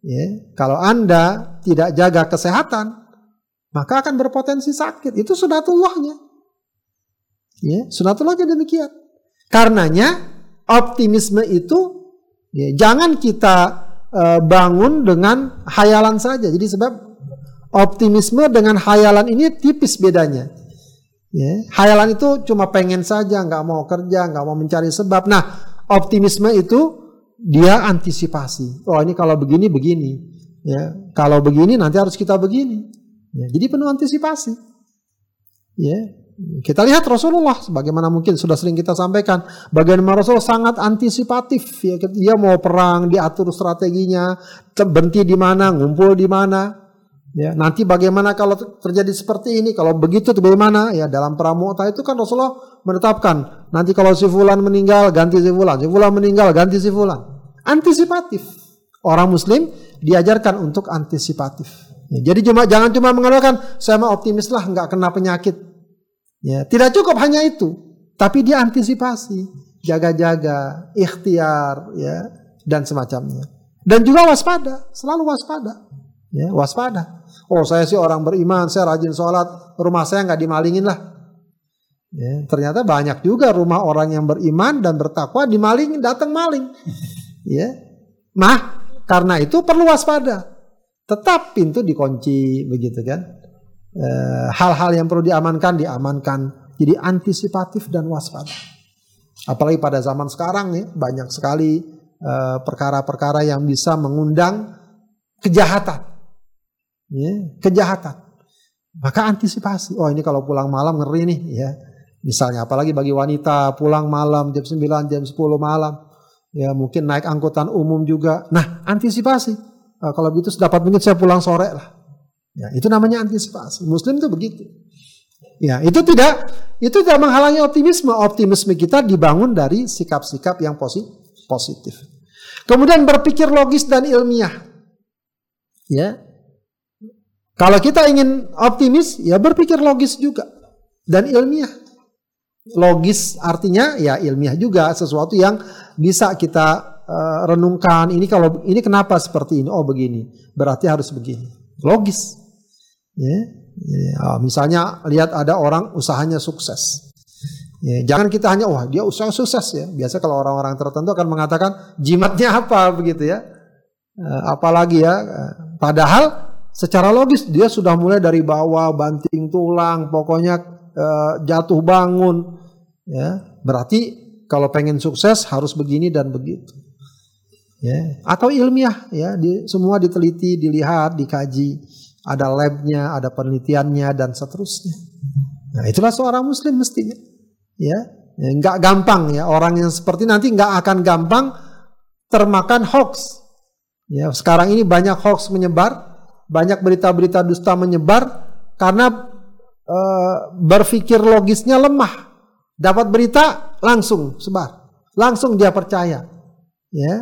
Speaker 2: ya, kalau Anda tidak jaga kesehatan, maka akan berpotensi sakit. Itu sunatullahnya. Ya, sunatullahnya demikian. Karenanya optimisme itu ya, jangan kita uh, bangun dengan hayalan saja. Jadi sebab Optimisme dengan hayalan ini tipis bedanya. Ya, hayalan itu cuma pengen saja, nggak mau kerja, nggak mau mencari sebab. Nah, optimisme itu dia antisipasi. Oh ini kalau begini begini, ya kalau begini nanti harus kita begini. Ya, jadi penuh antisipasi. Ya, kita lihat Rasulullah sebagaimana mungkin sudah sering kita sampaikan bagaimana Rasul sangat antisipatif ya dia mau perang diatur strateginya berhenti di mana ngumpul di mana Ya, nanti bagaimana kalau terjadi seperti ini? Kalau begitu bagaimana? Ya, dalam pramuka itu kan Rasulullah menetapkan nanti kalau si fulan meninggal ganti si fulan, si fulan meninggal ganti si fulan. Antisipatif. Orang muslim diajarkan untuk antisipatif. Ya, jadi cuma jangan cuma mengatakan saya mau optimis lah nggak kena penyakit. Ya, tidak cukup hanya itu, tapi dia antisipasi, jaga-jaga, ikhtiar ya dan semacamnya. Dan juga waspada, selalu waspada. Ya, waspada. Oh saya sih orang beriman, saya rajin sholat, rumah saya nggak dimalingin lah. Ya, ternyata banyak juga rumah orang yang beriman dan bertakwa dimalingin, datang maling. Ya, nah karena itu perlu waspada. Tetap pintu dikunci begitu kan. E, hal-hal yang perlu diamankan diamankan. Jadi antisipatif dan waspada. Apalagi pada zaman sekarang nih banyak sekali eh, perkara-perkara yang bisa mengundang kejahatan ya, kejahatan. Maka antisipasi. Oh ini kalau pulang malam ngeri nih ya. Misalnya apalagi bagi wanita pulang malam jam 9, jam 10 malam. Ya mungkin naik angkutan umum juga. Nah antisipasi. Nah, kalau begitu sedapat mungkin saya pulang sore lah. Ya, itu namanya antisipasi. Muslim itu begitu. Ya, itu tidak itu tidak menghalangi optimisme. Optimisme kita dibangun dari sikap-sikap yang positif. Kemudian berpikir logis dan ilmiah. Ya, kalau kita ingin optimis, ya berpikir logis juga dan ilmiah. Logis artinya ya ilmiah juga sesuatu yang bisa kita uh, renungkan. Ini kalau ini kenapa seperti ini? Oh begini, berarti harus begini. Logis. Ya, ya misalnya lihat ada orang usahanya sukses. Ya, jangan kita hanya wah dia usaha sukses ya. Biasa kalau orang-orang tertentu akan mengatakan jimatnya apa begitu ya. Uh, apalagi ya. Uh, padahal secara logis dia sudah mulai dari bawah banting tulang pokoknya uh, jatuh bangun ya. Berarti kalau pengen sukses harus begini dan begitu ya. Atau ilmiah ya di, semua diteliti dilihat dikaji ada labnya ada penelitiannya dan seterusnya. Nah itulah seorang muslim mestinya ya, ya. Nggak gampang ya. Orang yang seperti nanti nggak akan gampang termakan hoax ya. Sekarang ini banyak hoax menyebar banyak berita-berita dusta menyebar karena e, berpikir logisnya lemah. Dapat berita langsung sebar, langsung dia percaya. Ya,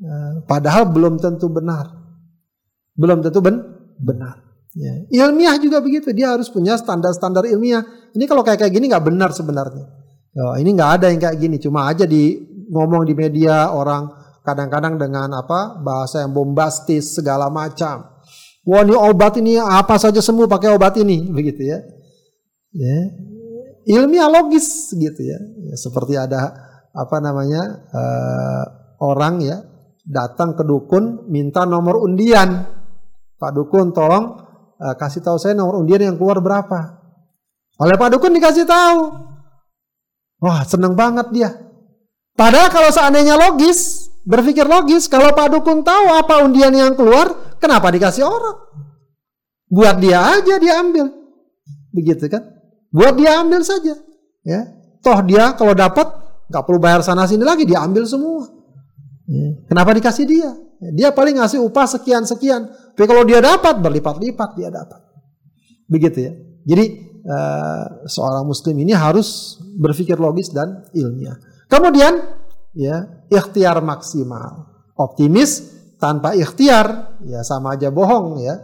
Speaker 2: e, padahal belum tentu benar, belum tentu ben benar. Ya. Ilmiah juga begitu, dia harus punya standar-standar ilmiah. Ini kalau kayak kayak gini nggak benar sebenarnya. Oh, ini nggak ada yang kayak gini, cuma aja di ngomong di media orang kadang-kadang dengan apa bahasa yang bombastis segala macam. Wah ini obat ini apa saja sembuh pakai obat ini begitu ya. Ya. Ilmiah logis gitu ya. ya seperti ada apa namanya uh, orang ya datang ke dukun minta nomor undian. Pak dukun tolong uh, kasih tahu saya nomor undian yang keluar berapa. Oleh Pak dukun dikasih tahu. Wah seneng banget dia. Padahal kalau seandainya logis, berpikir logis, kalau Pak dukun tahu apa undian yang keluar, Kenapa dikasih orang? Buat dia aja dia ambil. Begitu kan? Buat dia ambil saja. Ya. Toh dia kalau dapat nggak perlu bayar sana sini lagi dia ambil semua. Ya. Kenapa dikasih dia? Dia paling ngasih upah sekian sekian. Tapi kalau dia dapat berlipat-lipat dia dapat. Begitu ya. Jadi uh, seorang muslim ini harus berpikir logis dan ilmiah. Kemudian ya ikhtiar maksimal. Optimis tanpa ikhtiar ya sama aja bohong ya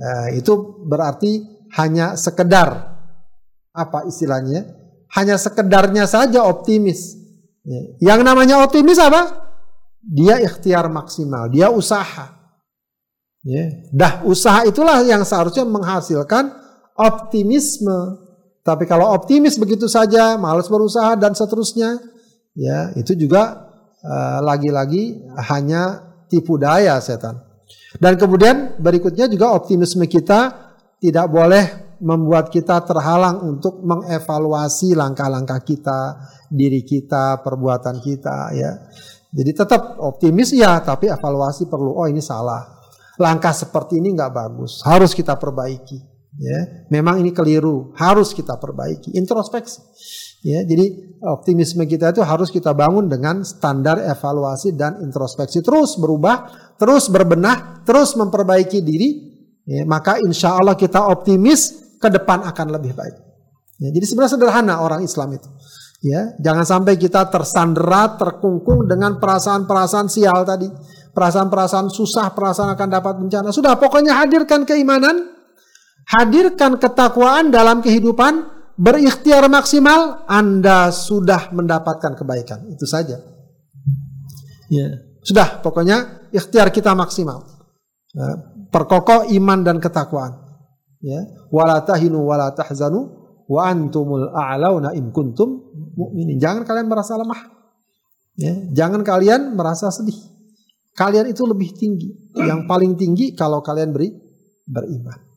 Speaker 2: uh, itu berarti hanya sekedar apa istilahnya? Hanya sekedarnya saja optimis. Ya. Yang namanya optimis apa? Dia ikhtiar maksimal, dia usaha. Ya. Dah usaha itulah yang seharusnya menghasilkan optimisme. Tapi kalau optimis begitu saja, malas berusaha dan seterusnya, ya itu juga uh, lagi-lagi hanya tipu daya setan. Dan kemudian berikutnya juga optimisme kita tidak boleh membuat kita terhalang untuk mengevaluasi langkah-langkah kita, diri kita, perbuatan kita ya. Jadi tetap optimis ya, tapi evaluasi perlu. Oh ini salah. Langkah seperti ini nggak bagus, harus kita perbaiki ya memang ini keliru harus kita perbaiki introspeksi ya jadi optimisme kita itu harus kita bangun dengan standar evaluasi dan introspeksi. Terus berubah terus berbenah terus memperbaiki diri. Ya, maka insya Allah kita optimis ke depan akan lebih baik. Ya, jadi sebenarnya sederhana orang Islam itu. Ya jangan sampai kita tersandera terkungkung dengan perasaan-perasaan sial tadi. Perasaan-perasaan susah perasaan akan dapat bencana. Sudah pokoknya hadirkan keimanan hadirkan ketakwaan dalam kehidupan, berikhtiar maksimal, Anda sudah mendapatkan kebaikan. Itu saja. Ya. Sudah, pokoknya ikhtiar kita maksimal. Ya. Perkokoh iman dan ketakwaan. Ya. Wala tahinu wala tahzanu wa antumul a'launa in kuntum mu'minin. Jangan kalian merasa lemah. Ya. Jangan kalian merasa sedih. Kalian itu lebih tinggi. Yang paling tinggi kalau kalian beri beriman.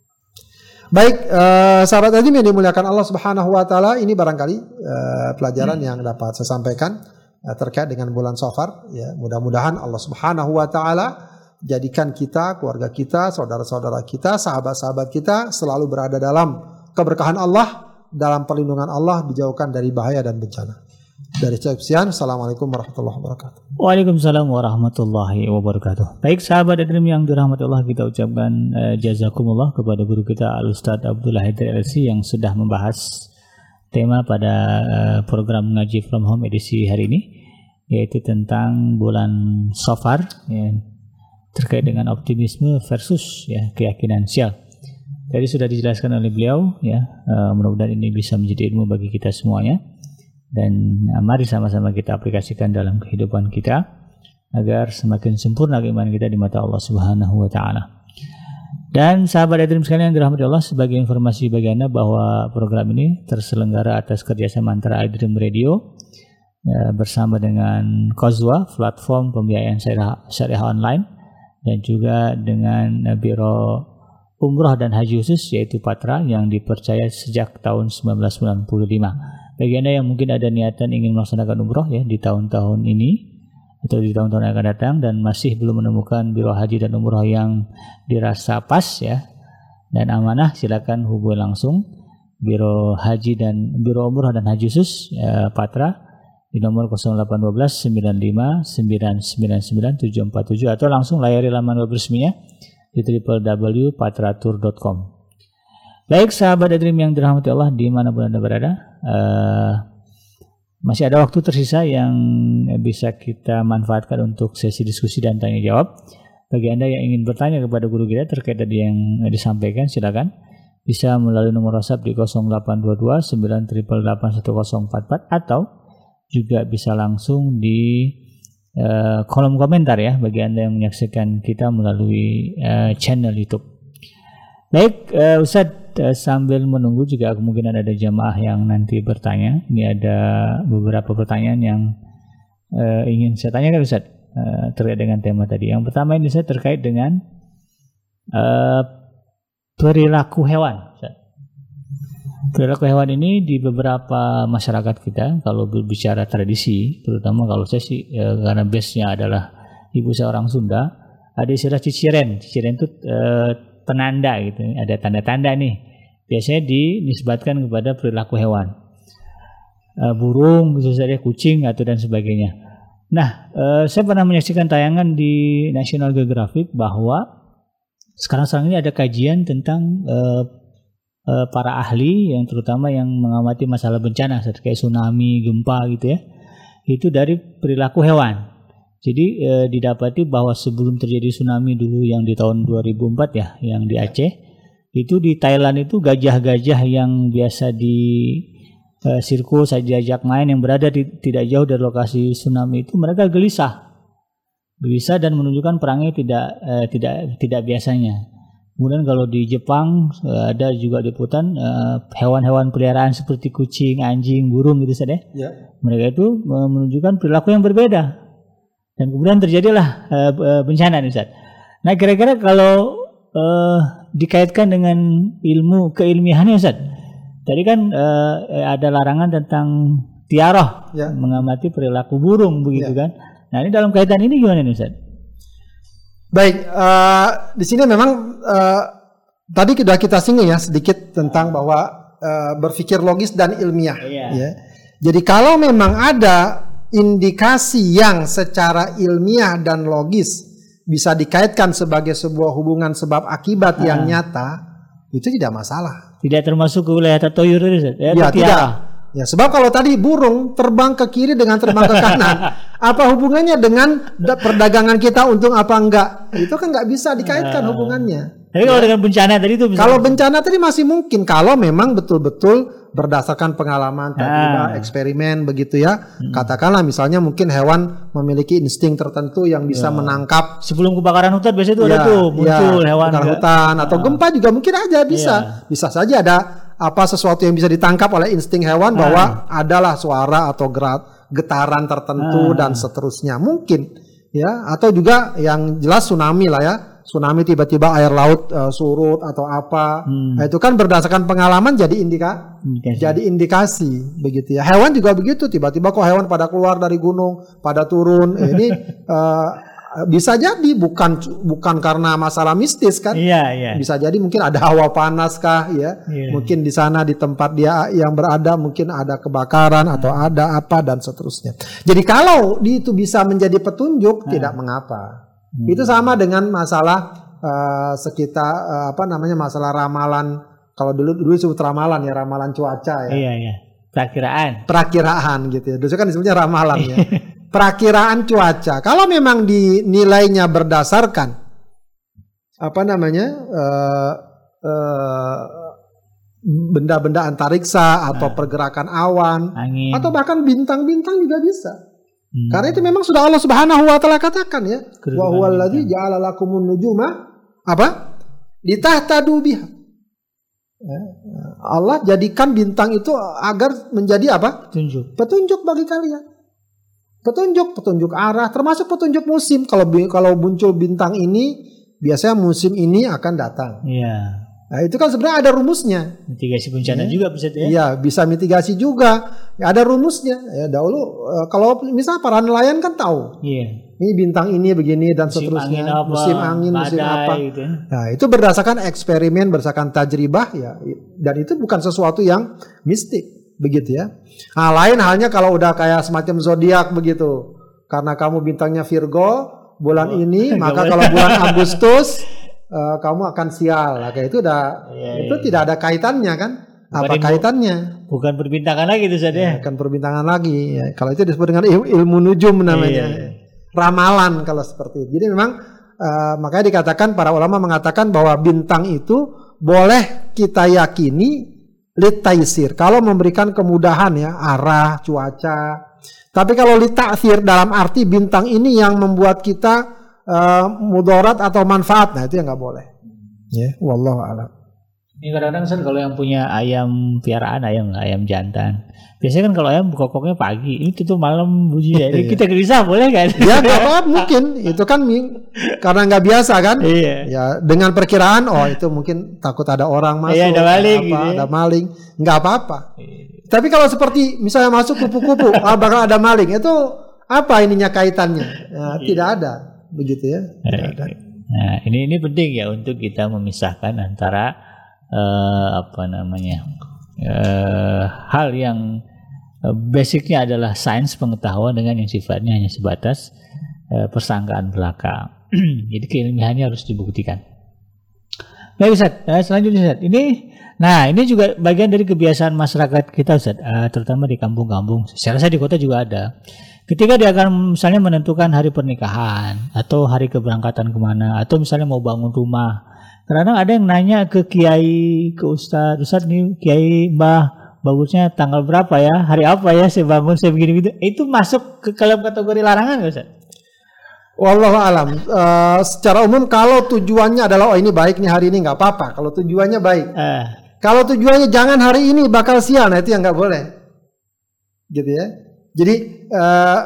Speaker 2: Baik, uh, sahabat Azim yang dimuliakan Allah Subhanahu wa taala, ini barangkali uh, pelajaran hmm. yang dapat saya sampaikan uh, terkait dengan bulan Safar ya. Mudah-mudahan Allah Subhanahu wa taala jadikan kita, keluarga kita, saudara-saudara kita, sahabat-sahabat kita selalu berada dalam keberkahan Allah, dalam perlindungan Allah, dijauhkan dari bahaya dan bencana. Dari Sekian, Assalamualaikum warahmatullahi wabarakatuh.
Speaker 1: Waalaikumsalam warahmatullahi wabarakatuh. Baik sahabat Adrim yang dirahmati Allah kita ucapkan uh, jazakumullah kepada guru kita Al Ustadz Abdullah Haidir LC yang sudah membahas tema pada uh, program ngaji from home edisi hari ini yaitu tentang bulan Safar ya, terkait dengan optimisme versus ya keyakinan sial. Tadi sudah dijelaskan oleh beliau ya, uh, mudah-mudahan ini bisa menjadi ilmu bagi kita semuanya dan uh, mari sama-sama kita aplikasikan dalam kehidupan kita agar semakin sempurna iman kita di mata Allah Subhanahu wa taala. Dan sahabat Adrim sekalian yang dirahmati Allah sebagai informasi bagi Anda bahwa program ini terselenggara atas kerjasama antara Adrim Radio ya, bersama dengan Kozwa, platform pembiayaan syariah, syariah online dan juga dengan Biro Umroh dan Haji Khusus yaitu Patra yang dipercaya sejak tahun 1995. Bagi Anda yang mungkin ada niatan ingin melaksanakan umroh ya di tahun-tahun ini atau di tahun-tahun yang akan datang dan masih belum menemukan biro haji dan umroh yang dirasa pas ya dan amanah silakan hubungi langsung biro haji dan biro umroh dan haji khusus ya, Patra di nomor 0812 95 999 747 atau langsung layari laman web resminya di www.patratur.com. Baik sahabat Dream yang dirahmati Allah di mana pun Anda berada, uh, masih ada waktu tersisa yang bisa kita manfaatkan untuk sesi diskusi dan tanya jawab. Bagi Anda yang ingin bertanya kepada guru kita terkait tadi yang disampaikan, silakan bisa melalui nomor WhatsApp di 0822 9881044 atau juga bisa langsung di uh, kolom komentar ya bagi Anda yang menyaksikan kita melalui uh, channel YouTube. Baik, uh, Ustadz sambil menunggu juga kemungkinan ada jamaah yang nanti bertanya. Ini ada beberapa pertanyaan yang uh, ingin saya tanyakan Ustaz uh, terkait dengan tema tadi. Yang pertama ini saya terkait dengan uh, perilaku hewan. Perilaku hewan ini di beberapa masyarakat kita kalau berbicara tradisi, terutama kalau saya sih uh, karena base-nya adalah ibu saya orang Sunda, ada istilah ciciren. Ciciren itu uh, penanda gitu. Ada tanda-tanda nih. Biasanya dinisbatkan kepada perilaku hewan. Uh, burung, bisa saja kucing atau dan sebagainya. Nah, uh, saya pernah menyaksikan tayangan di National Geographic bahwa sekarang-sekarang ini ada kajian tentang uh, para ahli yang terutama yang mengamati masalah bencana seperti tsunami, gempa gitu ya. Itu dari perilaku hewan. Jadi e, didapati bahwa sebelum terjadi tsunami dulu yang di tahun 2004 ya, yang di Aceh, itu di Thailand itu gajah-gajah yang biasa di uh, sirkus saya diajak main yang berada di, tidak jauh dari lokasi tsunami itu mereka gelisah. Gelisah dan menunjukkan perangnya tidak uh, tidak tidak biasanya. Kemudian kalau di Jepang ada juga liputan hewan-hewan peliharaan seperti kucing anjing burung gitu saja ya. mereka itu menunjukkan perilaku yang berbeda dan kemudian terjadilah uh, bencana nih Ustaz. Nah kira-kira kalau uh, dikaitkan dengan ilmu keilmiahannya Ustaz. Tadi kan uh, ada larangan tentang tiaroh ya. mengamati perilaku burung begitu ya. kan. Nah ini dalam kaitan ini gimana nih Ustaz?
Speaker 2: Baik, uh, di sini memang uh, tadi sudah kita singgung ya sedikit tentang bahwa uh, berpikir logis dan ilmiah. Ya. Ya. Jadi kalau memang ada indikasi yang secara ilmiah dan logis bisa dikaitkan sebagai sebuah hubungan sebab akibat ah. yang nyata, itu tidak masalah.
Speaker 1: Tidak termasuk ke wilayah tatoyur
Speaker 2: ya, ya tidak. Ya, sebab kalau tadi burung terbang ke kiri dengan terbang ke kanan, apa hubungannya dengan perdagangan kita untung apa enggak? Itu kan nggak bisa dikaitkan ah. hubungannya.
Speaker 1: Tapi kalau ya. dengan bencana tadi itu
Speaker 2: bisa. Kalau bencana tadi masih mungkin kalau memang betul-betul berdasarkan pengalaman tajriba, ah. eksperimen begitu ya. Hmm. Katakanlah misalnya mungkin hewan memiliki insting tertentu yang bisa ya. menangkap
Speaker 1: sebelum kebakaran hutan biasanya itu ya, ada tuh muncul ya, hewan
Speaker 2: hutan atau ah. gempa juga mungkin aja bisa. Ya. Bisa saja ada apa sesuatu yang bisa ditangkap oleh insting hewan ah. bahwa adalah suara atau gerak getaran tertentu ah. dan seterusnya. Mungkin ya atau juga yang jelas tsunami lah ya tsunami tiba-tiba air laut uh, surut atau apa. Hmm. Nah, itu kan berdasarkan pengalaman jadi indika indikasi. jadi indikasi begitu ya. Hewan juga begitu, tiba-tiba kok hewan pada keluar dari gunung, pada turun. Eh, ini uh, bisa jadi bukan bukan karena masalah mistis kan?
Speaker 1: Iya, iya.
Speaker 2: Bisa jadi mungkin ada hawa panas kah ya? Iya. Mungkin di sana di tempat dia yang berada mungkin ada kebakaran atau hmm. ada apa dan seterusnya. Jadi kalau itu bisa menjadi petunjuk hmm. tidak mengapa. Hmm. Itu sama dengan masalah uh, sekitar uh, apa namanya masalah ramalan. Kalau dulu dulu disebut ramalan ya ramalan cuaca ya.
Speaker 1: Iya iya. Perakiraan.
Speaker 2: Perakiraan gitu ya. Dulu kan disebutnya ramalan ya. Perakiraan cuaca. Kalau memang dinilainya berdasarkan apa namanya uh, uh, benda-benda antariksa atau nah. pergerakan awan Angin. atau bahkan bintang-bintang juga bisa. Hmm. Karena itu memang sudah Allah Subhanahu wa taala katakan ya. Wa huwallazi ja'ala lakumun nujuma apa? Litahtadu biha. Ya. Allah jadikan bintang itu agar menjadi apa?
Speaker 1: Petunjuk.
Speaker 2: Petunjuk bagi kalian. Petunjuk, petunjuk arah, termasuk petunjuk musim. Kalau kalau muncul bintang ini, biasanya musim ini akan datang.
Speaker 1: Iya.
Speaker 2: Nah, itu kan sebenarnya ada rumusnya.
Speaker 1: Mitigasi bencana ya. juga bisa ya?
Speaker 2: Iya, bisa mitigasi juga. Ya, ada rumusnya. Ya, dahulu uh, kalau misal para nelayan kan tahu.
Speaker 1: Iya.
Speaker 2: Ini bintang ini begini dan musim seterusnya.
Speaker 1: Angin apa,
Speaker 2: musim angin, badai, musim apa.
Speaker 1: Gitu. Ya.
Speaker 2: Nah, itu berdasarkan eksperimen, berdasarkan tajribah ya. Dan itu bukan sesuatu yang mistik, begitu ya. Nah, lain halnya kalau udah kayak semacam zodiak begitu. Karena kamu bintangnya Virgo bulan oh, ini, maka kalau bulan Agustus uh, kamu akan sial. Nah, kayak itu udah ya, itu ya. tidak ada kaitannya kan? Bukan Apa kaitannya?
Speaker 1: Bukan perbintangan lagi itu saja. Ya,
Speaker 2: bukan perbintangan lagi. Ya, kalau itu disebut dengan il ilmu nujum namanya. Ya, Ramalan kalau seperti itu. Jadi memang uh, makanya dikatakan para ulama mengatakan bahwa bintang itu boleh kita yakini litaisir kalau memberikan kemudahan ya arah cuaca. Tapi kalau litaisir dalam arti bintang ini yang membuat kita uh, mudarat atau manfaat. Nah, itu yang nggak boleh. Ya, yeah, wallahu a'lam.
Speaker 1: Ini kadang-kadang kan kalau yang punya ayam piaraan ayam ayam jantan. Biasanya kan kalau ayam kokoknya pagi, ini tuh malam bunyi ya. Ini kita gelisah boleh kan?
Speaker 2: Ya nggak apa mungkin itu kan karena nggak biasa kan.
Speaker 1: Iya.
Speaker 2: Ya dengan perkiraan oh itu mungkin takut ada orang masuk.
Speaker 1: Iya ada maling.
Speaker 2: Apa, gitu. Ya. Ada maling, nggak apa-apa. Iya. Tapi kalau seperti misalnya masuk kupu-kupu, ah, bakal ada maling itu apa ininya kaitannya? Ya, iya. Tidak ada begitu ya.
Speaker 1: Nah, ini ini penting ya untuk kita memisahkan antara uh, apa namanya uh, hal yang basicnya adalah sains pengetahuan dengan yang sifatnya hanya sebatas uh, persangkaan belaka. Jadi keilmiahannya harus dibuktikan. Baik Ustaz, selanjutnya Ustaz. Ini nah ini juga bagian dari kebiasaan masyarakat kita Ustaz, uh, terutama di kampung-kampung. Saya rasa di kota juga ada Ketika dia akan misalnya menentukan hari pernikahan atau hari keberangkatan ke mana atau misalnya mau bangun rumah, Kadang ada yang nanya ke kiai, ke ustadz, ustadz nih kiai mbah bagusnya tanggal berapa ya, hari apa ya saya bangun saya begini gitu. Itu masuk ke dalam kategori larangan nggak ustadz?
Speaker 2: Wallahu alam. Uh, secara umum kalau tujuannya adalah oh ini baik nih hari ini nggak apa-apa. Kalau tujuannya baik.
Speaker 1: Eh,
Speaker 2: Kalau tujuannya jangan hari ini bakal sial, nah itu yang nggak boleh. Gitu ya. Jadi eh,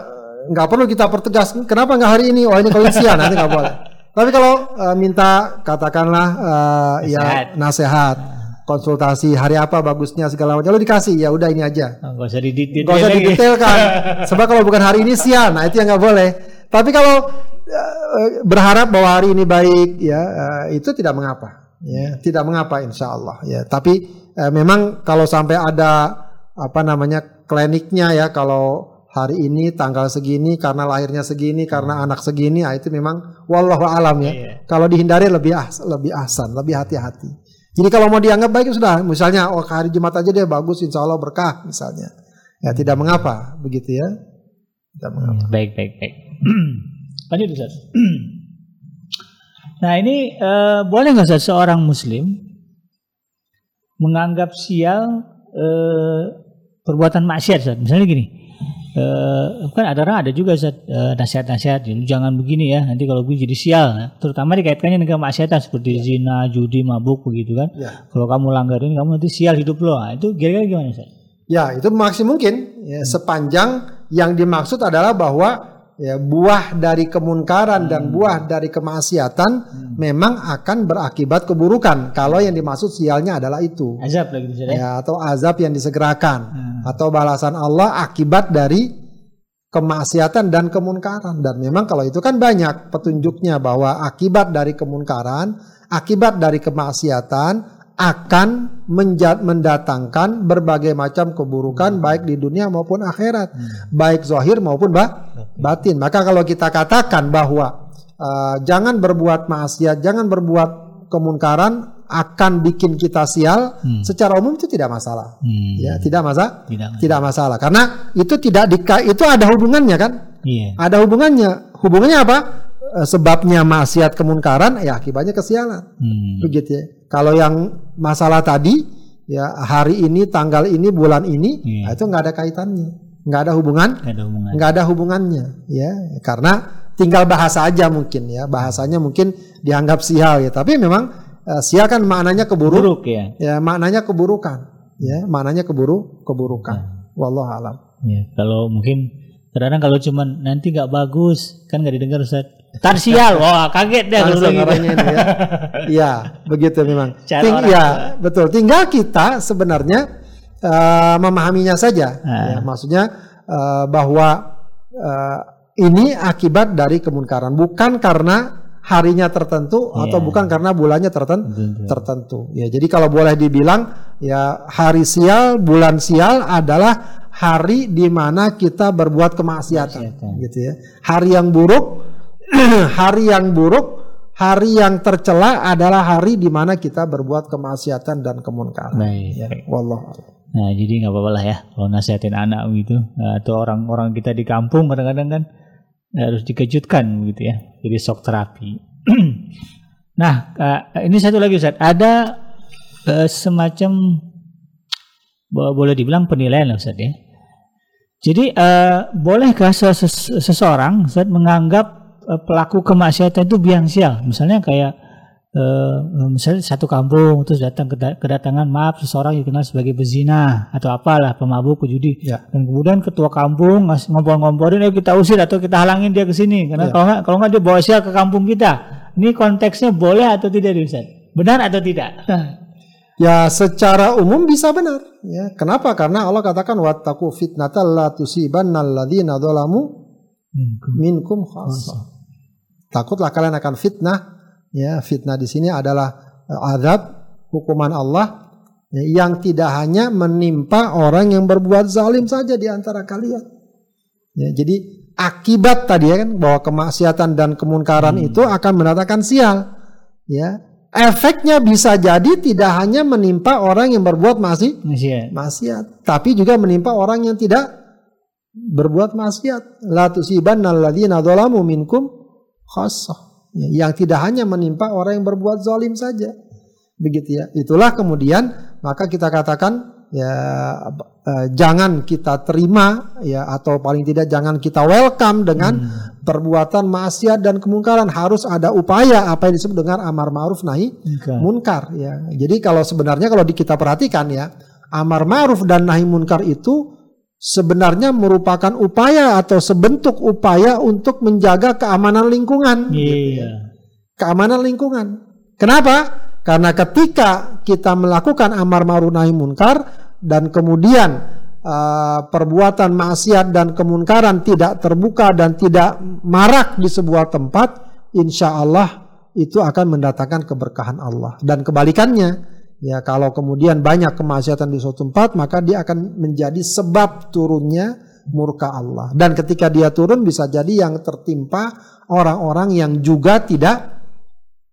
Speaker 2: nggak perlu kita pertegas. Kenapa nggak hari ini? Oh ini kalau sial, nanti nggak boleh. Tapi kalau eh, minta katakanlah eh, ya
Speaker 1: Nasihat.
Speaker 2: nasihat, konsultasi hari apa bagusnya segala macam, lalu dikasih ya udah ini aja.
Speaker 1: nggak usah didetail
Speaker 2: Gak usah didetailkan. Sebab kalau bukan hari ini sial, nah itu yang nggak boleh. Tapi kalau eh, berharap bahwa hari ini baik, ya eh, itu tidak mengapa. Ya, tidak mengapa, insya Allah. Ya, tapi eh, memang kalau sampai ada apa namanya kliniknya ya, kalau hari ini tanggal segini karena lahirnya segini karena anak segini, ah, itu memang wallahu alam ya.
Speaker 1: Iya.
Speaker 2: Kalau dihindari lebih ahs, lebih ahsan, lebih hati-hati. Jadi kalau mau dianggap baik ya sudah, misalnya oh hari Jumat aja deh bagus, insya Allah berkah misalnya. Ya tidak mengapa begitu ya. Tidak mengapa.
Speaker 1: Hmm, Baik, baik, baik. Lanjut Ustaz. nah ini eh, boleh nggak seorang muslim menganggap sial eh, perbuatan maksiat Ustaz? Misalnya gini, eh, kan ada orang ada juga Ustaz eh, nasihat-nasihat, "Ya, jangan begini ya, nanti kalau begini jadi sial. Nah, terutama dikaitkannya dengan maksiatan seperti zina, judi, mabuk begitu kan.
Speaker 2: Ya.
Speaker 1: Kalau kamu langgar ini kamu nanti sial hidup lo. Nah, itu kira-kira gimana Ustaz?
Speaker 2: Ya itu maksimal mungkin ya, sepanjang yang dimaksud adalah bahwa ya, buah dari kemunkaran dan buah dari kemaksiatan memang akan berakibat keburukan. Kalau yang dimaksud sialnya adalah itu.
Speaker 1: Azab lagi Ustaz ya.
Speaker 2: Ya, atau azab yang disegerakan
Speaker 1: Hmm.
Speaker 2: atau balasan Allah akibat dari kemaksiatan dan kemunkaran dan memang kalau itu kan banyak petunjuknya bahwa akibat dari kemunkaran akibat dari kemaksiatan akan mendatangkan berbagai macam keburukan baik di dunia maupun akhirat. Baik zahir maupun ba- batin. maka kalau kita katakan bahwa uh, jangan berbuat maksiat jangan berbuat kemunkaran akan bikin kita sial
Speaker 1: Hmm.
Speaker 2: secara umum itu tidak masalah.
Speaker 1: Hmm.
Speaker 2: ya tidak masalah
Speaker 1: Tidak.
Speaker 2: tidak masalah. Karena itu tidak dika itu ada hubungannya kan?
Speaker 1: Iya.
Speaker 2: ada hubungannya. Hubungannya apa sebabnya maksiat kemunkaran ya akibatnya kesialan
Speaker 1: Hmm.
Speaker 2: begitu ya. Kalau yang masalah tadi ya hari ini tanggal ini bulan ini
Speaker 1: Iya.
Speaker 2: nah, itu nggak ada kaitannya. Nggak ada hubungan
Speaker 1: Nggak ada
Speaker 2: ada hubungannya ya. Karena tinggal bahasa aja mungkin ya. Bahasanya mungkin dianggap sial ya. Tapi memang eh, sial kan maknanya keburuk.
Speaker 1: Buruk ya.
Speaker 2: ya maknanya keburukan ya. Maknanya keburu keburukan.
Speaker 1: Nah.
Speaker 2: wallahu alam.
Speaker 1: Ya, kalau mungkin kadang-kadang kalau cuman nanti nggak bagus kan nggak didengar Ustaz. Tar sial, wah kaget deh kalau gitu.
Speaker 2: ya. Iya, begitu memang.
Speaker 1: Cara
Speaker 2: Ting-
Speaker 1: orang
Speaker 2: ya betul. Tinggal kita sebenarnya eh, memahaminya saja.
Speaker 1: Ah.
Speaker 2: ya, maksudnya eh, bahwa eh, ini akibat dari kemunkaran. Bukan karena harinya tertentu atau
Speaker 1: Iya.
Speaker 2: bukan karena bulannya tertentu
Speaker 1: Betul.
Speaker 2: tertentu. Ya, jadi kalau boleh dibilang ya hari sial, bulan sial adalah hari di mana kita berbuat kemaksiatan,
Speaker 1: Kemaksiatan.
Speaker 2: gitu ya. Hari yang buruk, hari yang buruk, hari yang tercela adalah hari di mana kita berbuat kemaksiatan dan kemunkaran.
Speaker 1: Baik.
Speaker 2: Ya, wallahu a'lam.
Speaker 1: Nah, jadi nggak apa-apa lah ya kalau nasihatin anak gitu Nah, atau orang-orang kita di kampung kadang-kadang kan harus dikejutkan gitu ya. Jadi shock terapi. nah, eh, ini satu lagi Ustaz. Ada eh, semacam bo- boleh dibilang penilaian Ustaz ya. Jadi eh, bolehkah ses- ses- seseorang Ustaz menganggap pelaku kemaksiatan itu biang sial? Misalnya kayak eh, misalnya satu kampung terus datang keda- kedatangan maaf seseorang yang dikenal sebagai bezina atau apalah pemabuk pejudi
Speaker 2: Ya.
Speaker 1: dan kemudian ketua kampung ngompor-ngomporin ayo kita usir atau kita halangin dia ke sini karena
Speaker 2: Ya.
Speaker 1: kalau nggak kalau nggak dia bawa sial ke kampung kita ini konteksnya boleh atau tidak Ustaz? benar atau tidak
Speaker 2: Ya secara umum bisa benar. Ya, kenapa? Karena Allah katakan wattaqu fitnatal la tusibanna alladzina dzalamu minkum khassah. Takutlah kalian akan fitnah. Ya, fitnah di sini adalah eh, azab hukuman Allah ya, yang tidak hanya menimpa orang yang berbuat zalim saja di antara kalian. Ya, jadi akibat tadi ya kan bahwa kemaksiatan dan kemunkaran itu akan mendatangkan sial. Ya, efeknya bisa jadi tidak hanya menimpa orang yang berbuat masih
Speaker 1: ya?
Speaker 2: maksiat, tapi juga menimpa orang yang tidak berbuat maksiat. La tusibanna alladzina dzalamu minkum khassah. Ya, yang tidak hanya menimpa orang yang berbuat zalim saja. Begitu ya. Itulah kemudian maka kita katakan ya eh, jangan kita terima ya atau paling tidak jangan kita welcome dengan hmm. perbuatan maksiat dan kemungkaran harus ada upaya apa yang disebut dengan amar ma'ruf nahi okay. munkar ya. Jadi kalau sebenarnya kalau kita perhatikan ya amar ma'ruf dan nahi munkar itu sebenarnya merupakan upaya atau sebentuk upaya untuk menjaga keamanan lingkungan.
Speaker 1: Iya.
Speaker 2: Keamanan lingkungan. Kenapa? Karena ketika kita melakukan amar ma'ruf nahi munkar dan kemudian uh, perbuatan maksiat dan kemunkaran tidak terbuka dan tidak marak di sebuah tempat, insya Allah itu akan mendatangkan keberkahan Allah. Dan kebalikannya, Ya, kalau kemudian banyak kemaksiatan di suatu tempat, maka dia akan menjadi sebab turunnya murka Allah. Dan ketika dia turun bisa jadi yang tertimpa orang-orang yang juga tidak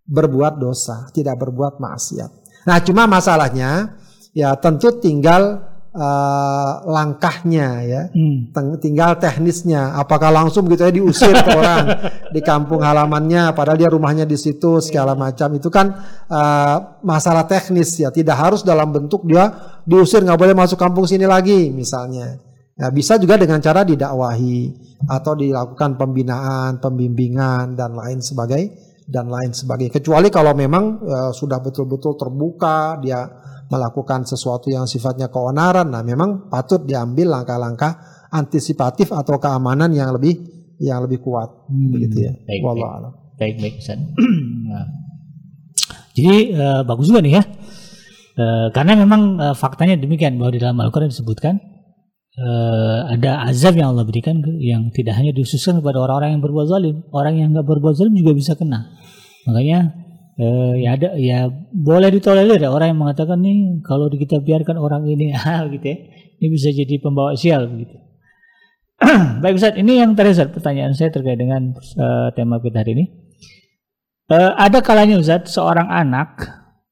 Speaker 2: berbuat dosa, tidak berbuat maksiat. Nah, cuma masalahnya ya tentu tinggal uh, langkahnya ya, hmm. tinggal teknisnya. Apakah langsung gitu ya diusir ke orang di kampung halamannya, padahal dia rumahnya di situ segala macam itu kan uh, masalah teknis ya. Tidak harus dalam bentuk dia diusir nggak boleh masuk kampung sini lagi misalnya. Ya, bisa juga dengan cara didakwahi atau dilakukan pembinaan, pembimbingan dan lain sebagai dan lain sebagainya. Kecuali kalau memang uh, sudah betul-betul terbuka dia melakukan sesuatu yang sifatnya keonaran, nah memang patut diambil langkah-langkah antisipatif atau keamanan yang lebih yang lebih kuat, hmm, begitu ya.
Speaker 1: Baik, baik, baik, baik, nah. Jadi uh, bagus juga nih ya, uh, karena memang uh, faktanya demikian bahwa di dalam Al-Quran disebutkan uh, ada azab yang Allah berikan yang tidak hanya dikhususkan kepada orang-orang yang berbuat zalim, orang yang nggak berbuat zalim juga bisa kena. Makanya eh, ya ada ya boleh ditolerir ya orang yang mengatakan nih kalau kita biarkan orang ini ah gitu ya ini bisa jadi pembawa sial begitu. Baik Ustaz, ini yang terakhir pertanyaan saya terkait dengan uh, tema kita hari ini. Uh, ada kalanya Ustaz, seorang anak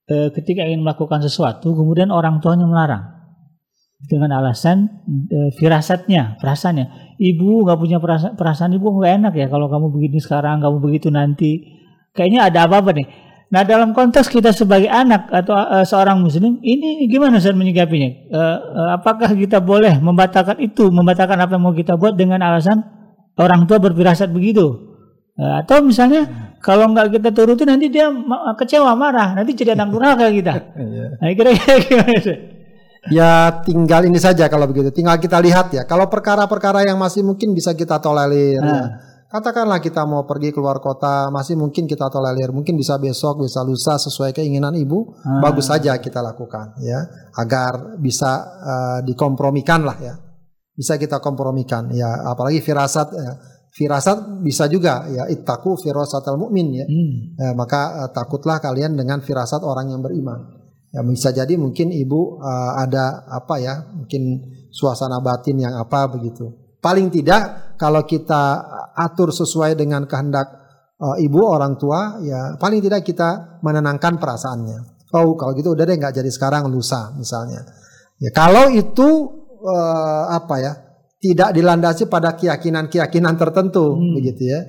Speaker 1: uh, ketika ingin melakukan sesuatu, kemudian orang tuanya melarang dengan alasan uh, firasatnya, perasaannya. Ibu nggak punya perasaan, perasaan ibu nggak enak ya kalau kamu begini sekarang, kamu begitu nanti. Kayaknya ada apa-apa nih Nah dalam konteks kita sebagai anak atau uh, seorang muslim ini gimana saya menyikapinya? Uh, uh, apakah kita boleh membatalkan itu, membatalkan apa yang mau kita buat dengan alasan orang tua berfirasat begitu? Uh, atau misalnya kalau nggak kita turuti nanti dia kecewa marah, nanti jadi anak durhaka kita. Iya. Nah kira-kira gimana?
Speaker 2: Ya tinggal ini saja kalau begitu. Tinggal kita lihat ya. Kalau perkara-perkara yang masih mungkin bisa kita tolerir. Nah. Ya Katakanlah kita mau pergi keluar kota, masih mungkin kita tolerir, mungkin bisa besok, bisa lusa sesuai keinginan ibu, hmm. bagus saja kita lakukan ya, agar bisa uh, dikompromikan lah ya, bisa kita kompromikan ya, apalagi firasat ya. Firasat bisa juga ya ittaku firasatal mukmin ya. Hmm. ya maka uh, takutlah kalian dengan firasat orang yang beriman. Ya bisa jadi mungkin ibu uh, ada apa ya, mungkin suasana batin yang apa begitu. Paling tidak kalau kita atur sesuai dengan kehendak uh, ibu orang tua, ya paling tidak kita menenangkan perasaannya. Oh kalau gitu udah deh nggak jadi sekarang lusa misalnya. Ya kalau itu uh, apa ya tidak dilandasi pada keyakinan-keyakinan tertentu hmm. begitu ya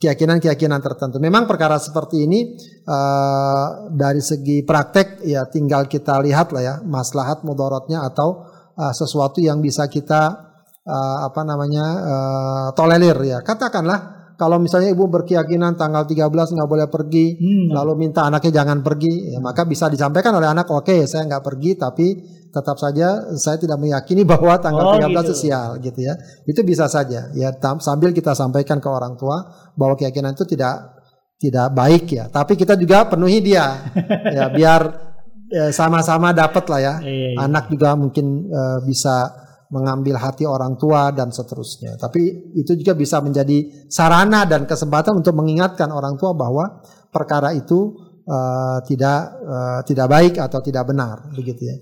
Speaker 2: keyakinan-keyakinan tertentu. Memang perkara seperti ini uh, dari segi praktek ya tinggal kita lihat lah ya maslahat mudaratnya atau uh, sesuatu yang bisa kita uh, apa namanya uh, tolerir ya. Katakanlah kalau misalnya ibu berkeyakinan tanggal 13 nggak boleh pergi, hmm. lalu minta anaknya jangan pergi, ya, maka bisa disampaikan oleh anak, oke okay, saya nggak pergi, tapi tetap saja saya tidak meyakini bahwa tanggal oh, 13 gitu. sial gitu ya. Itu bisa saja ya sambil kita sampaikan ke orang tua bahwa keyakinan itu tidak tidak baik ya. Tapi kita juga penuhi dia ya biar ya, sama-sama dapat lah ya. Iya, iya. Anak juga mungkin uh, bisa mengambil hati orang tua dan seterusnya. Tapi itu juga bisa menjadi sarana dan kesempatan untuk mengingatkan orang tua bahwa perkara itu uh, tidak uh, tidak baik atau tidak benar, begitu ya.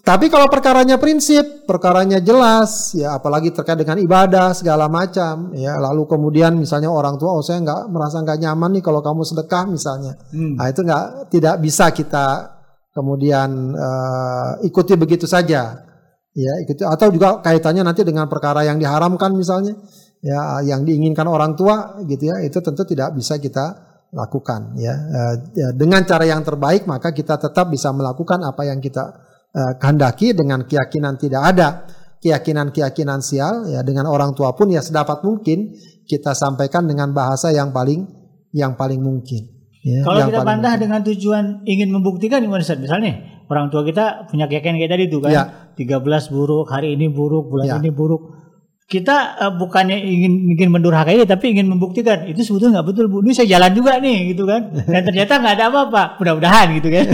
Speaker 2: Tapi kalau perkaranya prinsip, perkaranya jelas, ya apalagi terkait dengan ibadah segala macam, ya lalu kemudian misalnya orang tua, oh saya nggak merasa nggak nyaman nih kalau kamu sedekah misalnya, hmm. nah itu nggak tidak bisa kita kemudian uh, ikuti begitu saja ya itu atau juga kaitannya nanti dengan perkara yang diharamkan misalnya. Ya yang diinginkan orang tua gitu ya. Itu tentu tidak bisa kita lakukan ya. Uh, ya dengan cara yang terbaik maka kita tetap bisa melakukan apa yang kita uh, kehendaki dengan keyakinan tidak ada. Keyakinan-keyakinan sial ya dengan orang tua pun ya sedapat mungkin kita sampaikan dengan bahasa yang paling yang paling mungkin
Speaker 1: ya, kalau kita bantah dengan tujuan ingin membuktikan gimana Ustaz? Misalnya orang tua kita punya keyakinan kayak tadi tuh kan? Ya. 13 buruk hari ini buruk bulan ya. ini buruk. Kita uh, bukannya ingin ingin mendurhakai tapi ingin membuktikan itu sebetulnya nggak betul bu. Ini saya jalan juga nih gitu kan. Dan ternyata nggak ada apa-apa. Mudah-mudahan gitu kan.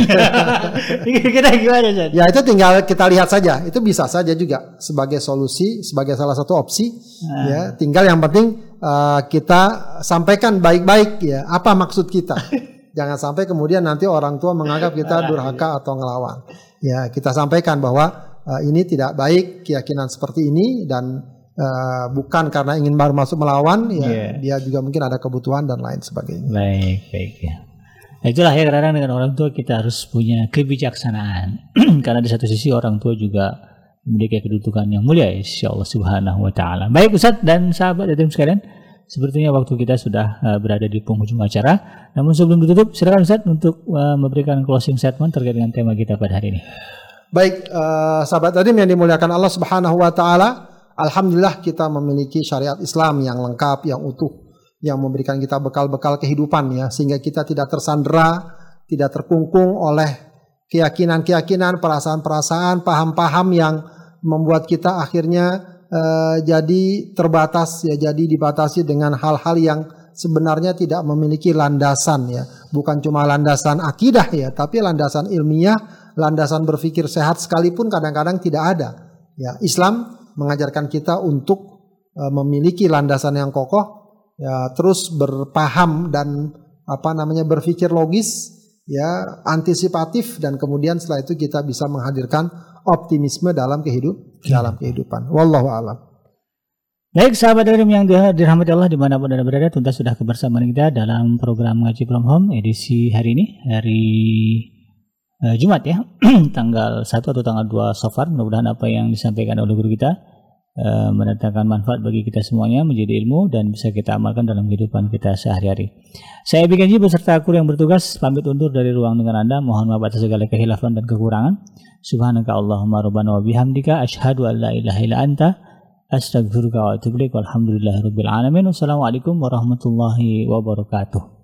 Speaker 2: Kita gimana Zat? ya itu tinggal kita lihat saja. Itu bisa saja juga sebagai solusi sebagai salah satu opsi. Nah. ya tinggal yang penting uh, kita sampaikan baik-baik ya. Apa maksud kita? Jangan sampai kemudian nanti orang tua menganggap kita durhaka atau ngelawan. Ya kita sampaikan bahwa uh, ini tidak baik keyakinan seperti ini dan uh, bukan karena ingin baru masuk melawan ya yeah. dia juga mungkin ada kebutuhan dan lain sebagainya.
Speaker 1: Baik, baik ya. Nah, itulah ya kadang dengan orang tua kita harus punya kebijaksanaan karena di satu sisi orang tua juga memiliki kedudukan yang mulia insya Allah subhanahu wa ta'ala. Baik Ustaz dan sahabat dan sekalian, sepertinya waktu kita sudah uh, berada di penghujung acara. Namun sebelum ditutup, silakan Ustaz untuk uh, memberikan closing statement terkait dengan tema kita pada hari ini.
Speaker 2: Baik, uh, sahabat tadi yang dimuliakan Allah subhanahu wa ta'ala, Alhamdulillah kita memiliki syariat Islam yang lengkap, yang utuh, yang memberikan kita bekal-bekal kehidupan ya, sehingga kita tidak tersandera, tidak terkungkung oleh keyakinan-keyakinan, perasaan-perasaan, paham-paham yang membuat kita akhirnya uh, jadi terbatas ya, jadi dibatasi dengan hal-hal yang sebenarnya tidak memiliki landasan ya, bukan cuma landasan akidah ya, tapi landasan ilmiah, landasan berpikir sehat sekalipun kadang-kadang tidak ada. Ya, Islam mengajarkan kita untuk uh, memiliki landasan yang kokoh, ya terus berpaham dan apa namanya berpikir logis, ya antisipatif dan kemudian setelah itu kita bisa menghadirkan optimisme dalam kehidup ya. dalam kehidupan. Wallahu a'lam.
Speaker 1: Baik sahabat Darim yang dirahmati Allah di mana pun anda berada tuntas sudah kebersamaan kita dalam program Ngaji From Home edisi hari ini hari uh, Jumat ya tanggal 1 atau tanggal 2 Safar mudah-mudahan apa yang disampaikan oleh guru kita uh, mendatangkan manfaat bagi kita semuanya menjadi ilmu dan bisa kita amalkan dalam kehidupan kita sehari-hari. Saya Bikanji beserta kru yang bertugas pamit undur dari ruang dengan Anda. Mohon maaf atas segala kehilafan dan kekurangan. Subhanaka Allahumma rabbana wa bihamdika asyhadu an la ilaha illa anta astaghfiruka wa. Wassalamualaikum warahmatullahi wabarakatuh.